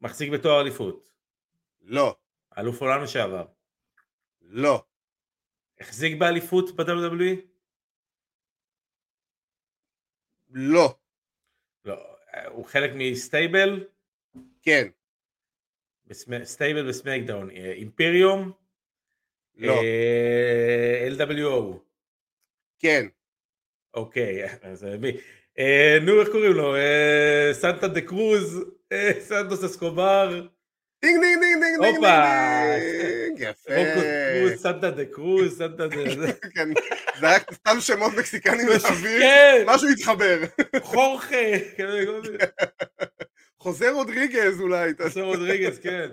מחזיק בתואר אליפות? לא. אלוף עולם לשעבר? לא. החזיק באליפות ב-WWE? לא. לא. הוא חלק מ stable? כן. stable ב SmackDown, אה, Imperium? לא. אה, LWO? כן. אוקיי, אז אה, מי? נו, איך קוראים לו? סנטה דה קרוז? סנטוס אסקובר? דינג דינג דינג דינג דינג דינג יפה. קרוז, סנטה דה קרוז, סנטה דה... כן, זה היה סתם שמות מקסיקנים באוויר, כן. משהו התחבר. חורחה. חוסה רודריגז אולי. חוסה רודריגז, כן.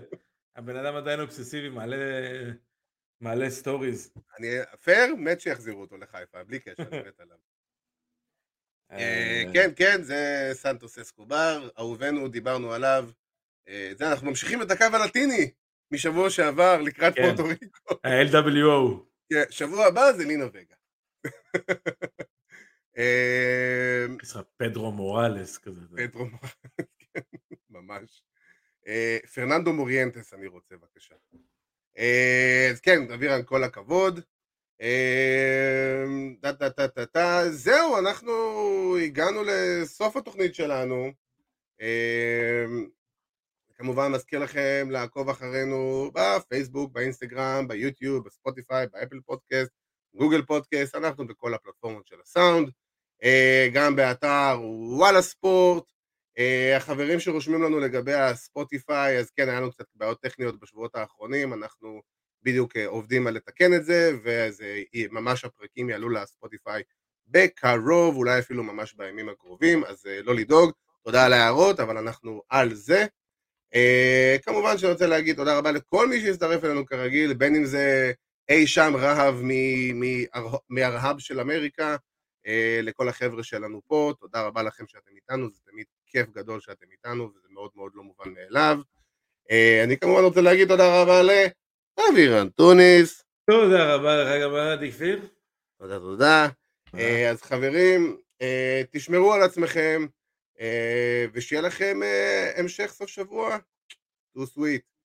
הבן אדם עדיין אובססיבי, מעלה... מעלה stories. אני פייר, מת שיחזירו אותו לחיפה, בלי קשר, מת עליו. אה, כן, כן, זה סנטוס אסקובר, אהובנו, דיברנו עליו. אה, זה, אנחנו ממשיכים את הקו הלטיני משבוע שעבר לקראת כן. פורטו ריקו. ה-LWO. כן, שבוע הבא זה לינה וגה. אה, פדרו מוראלס כזה. פדרו מוראלס. ממש. אה, פרננדו מוריינטס אני רוצה בבקשה. אה, אז כן, אבירן כל הכבוד. אה, זהו, אנחנו הגענו לסוף התוכנית שלנו. כמובן מזכיר לכם לעקוב אחרינו בפייסבוק, באינסטגרם, ביוטיוב, בספוטיפיי, ב Apple Podcast, Google Podcast, אנחנו בכל הפלטפורמות של הסאונד, גם באתר וואלה ספורט, אה, החברים שרושמים לנו לגבי הספוטיפיי, אז כן, היה לנו קצת בעיות טכניות בשבועות האחרונים, אנחנו בדיוק אה, עובדים על לתקן את זה, וממש הפרקים יעלו לספוטיפיי בקרוב, אולי אפילו ממש בימים הקרובים, אז לא לדאוג, תודה על ההערות, אבל אנחנו על זה. Uh, כמובן שאני רוצה להגיד תודה רבה לכל מי שהצטרף אלינו כרגיל, בין אם זה אי שם רהב מארהב של אמריקה, uh, לכל החבר'ה שלנו פה, תודה רבה לכם שאתם איתנו, זה תמיד כיף גדול שאתם איתנו, וזה מאוד מאוד לא מובן מאליו. אה, אני כמובן רוצה להגיד תודה רבה לאוויר אנטוניס. תודה רבה לך גם עדי כפיר. תודה תודה. אה, אז חברים, אה, תשמרו על עצמכם, ושיהיה לכם המשך סוף שבוע. too sweet.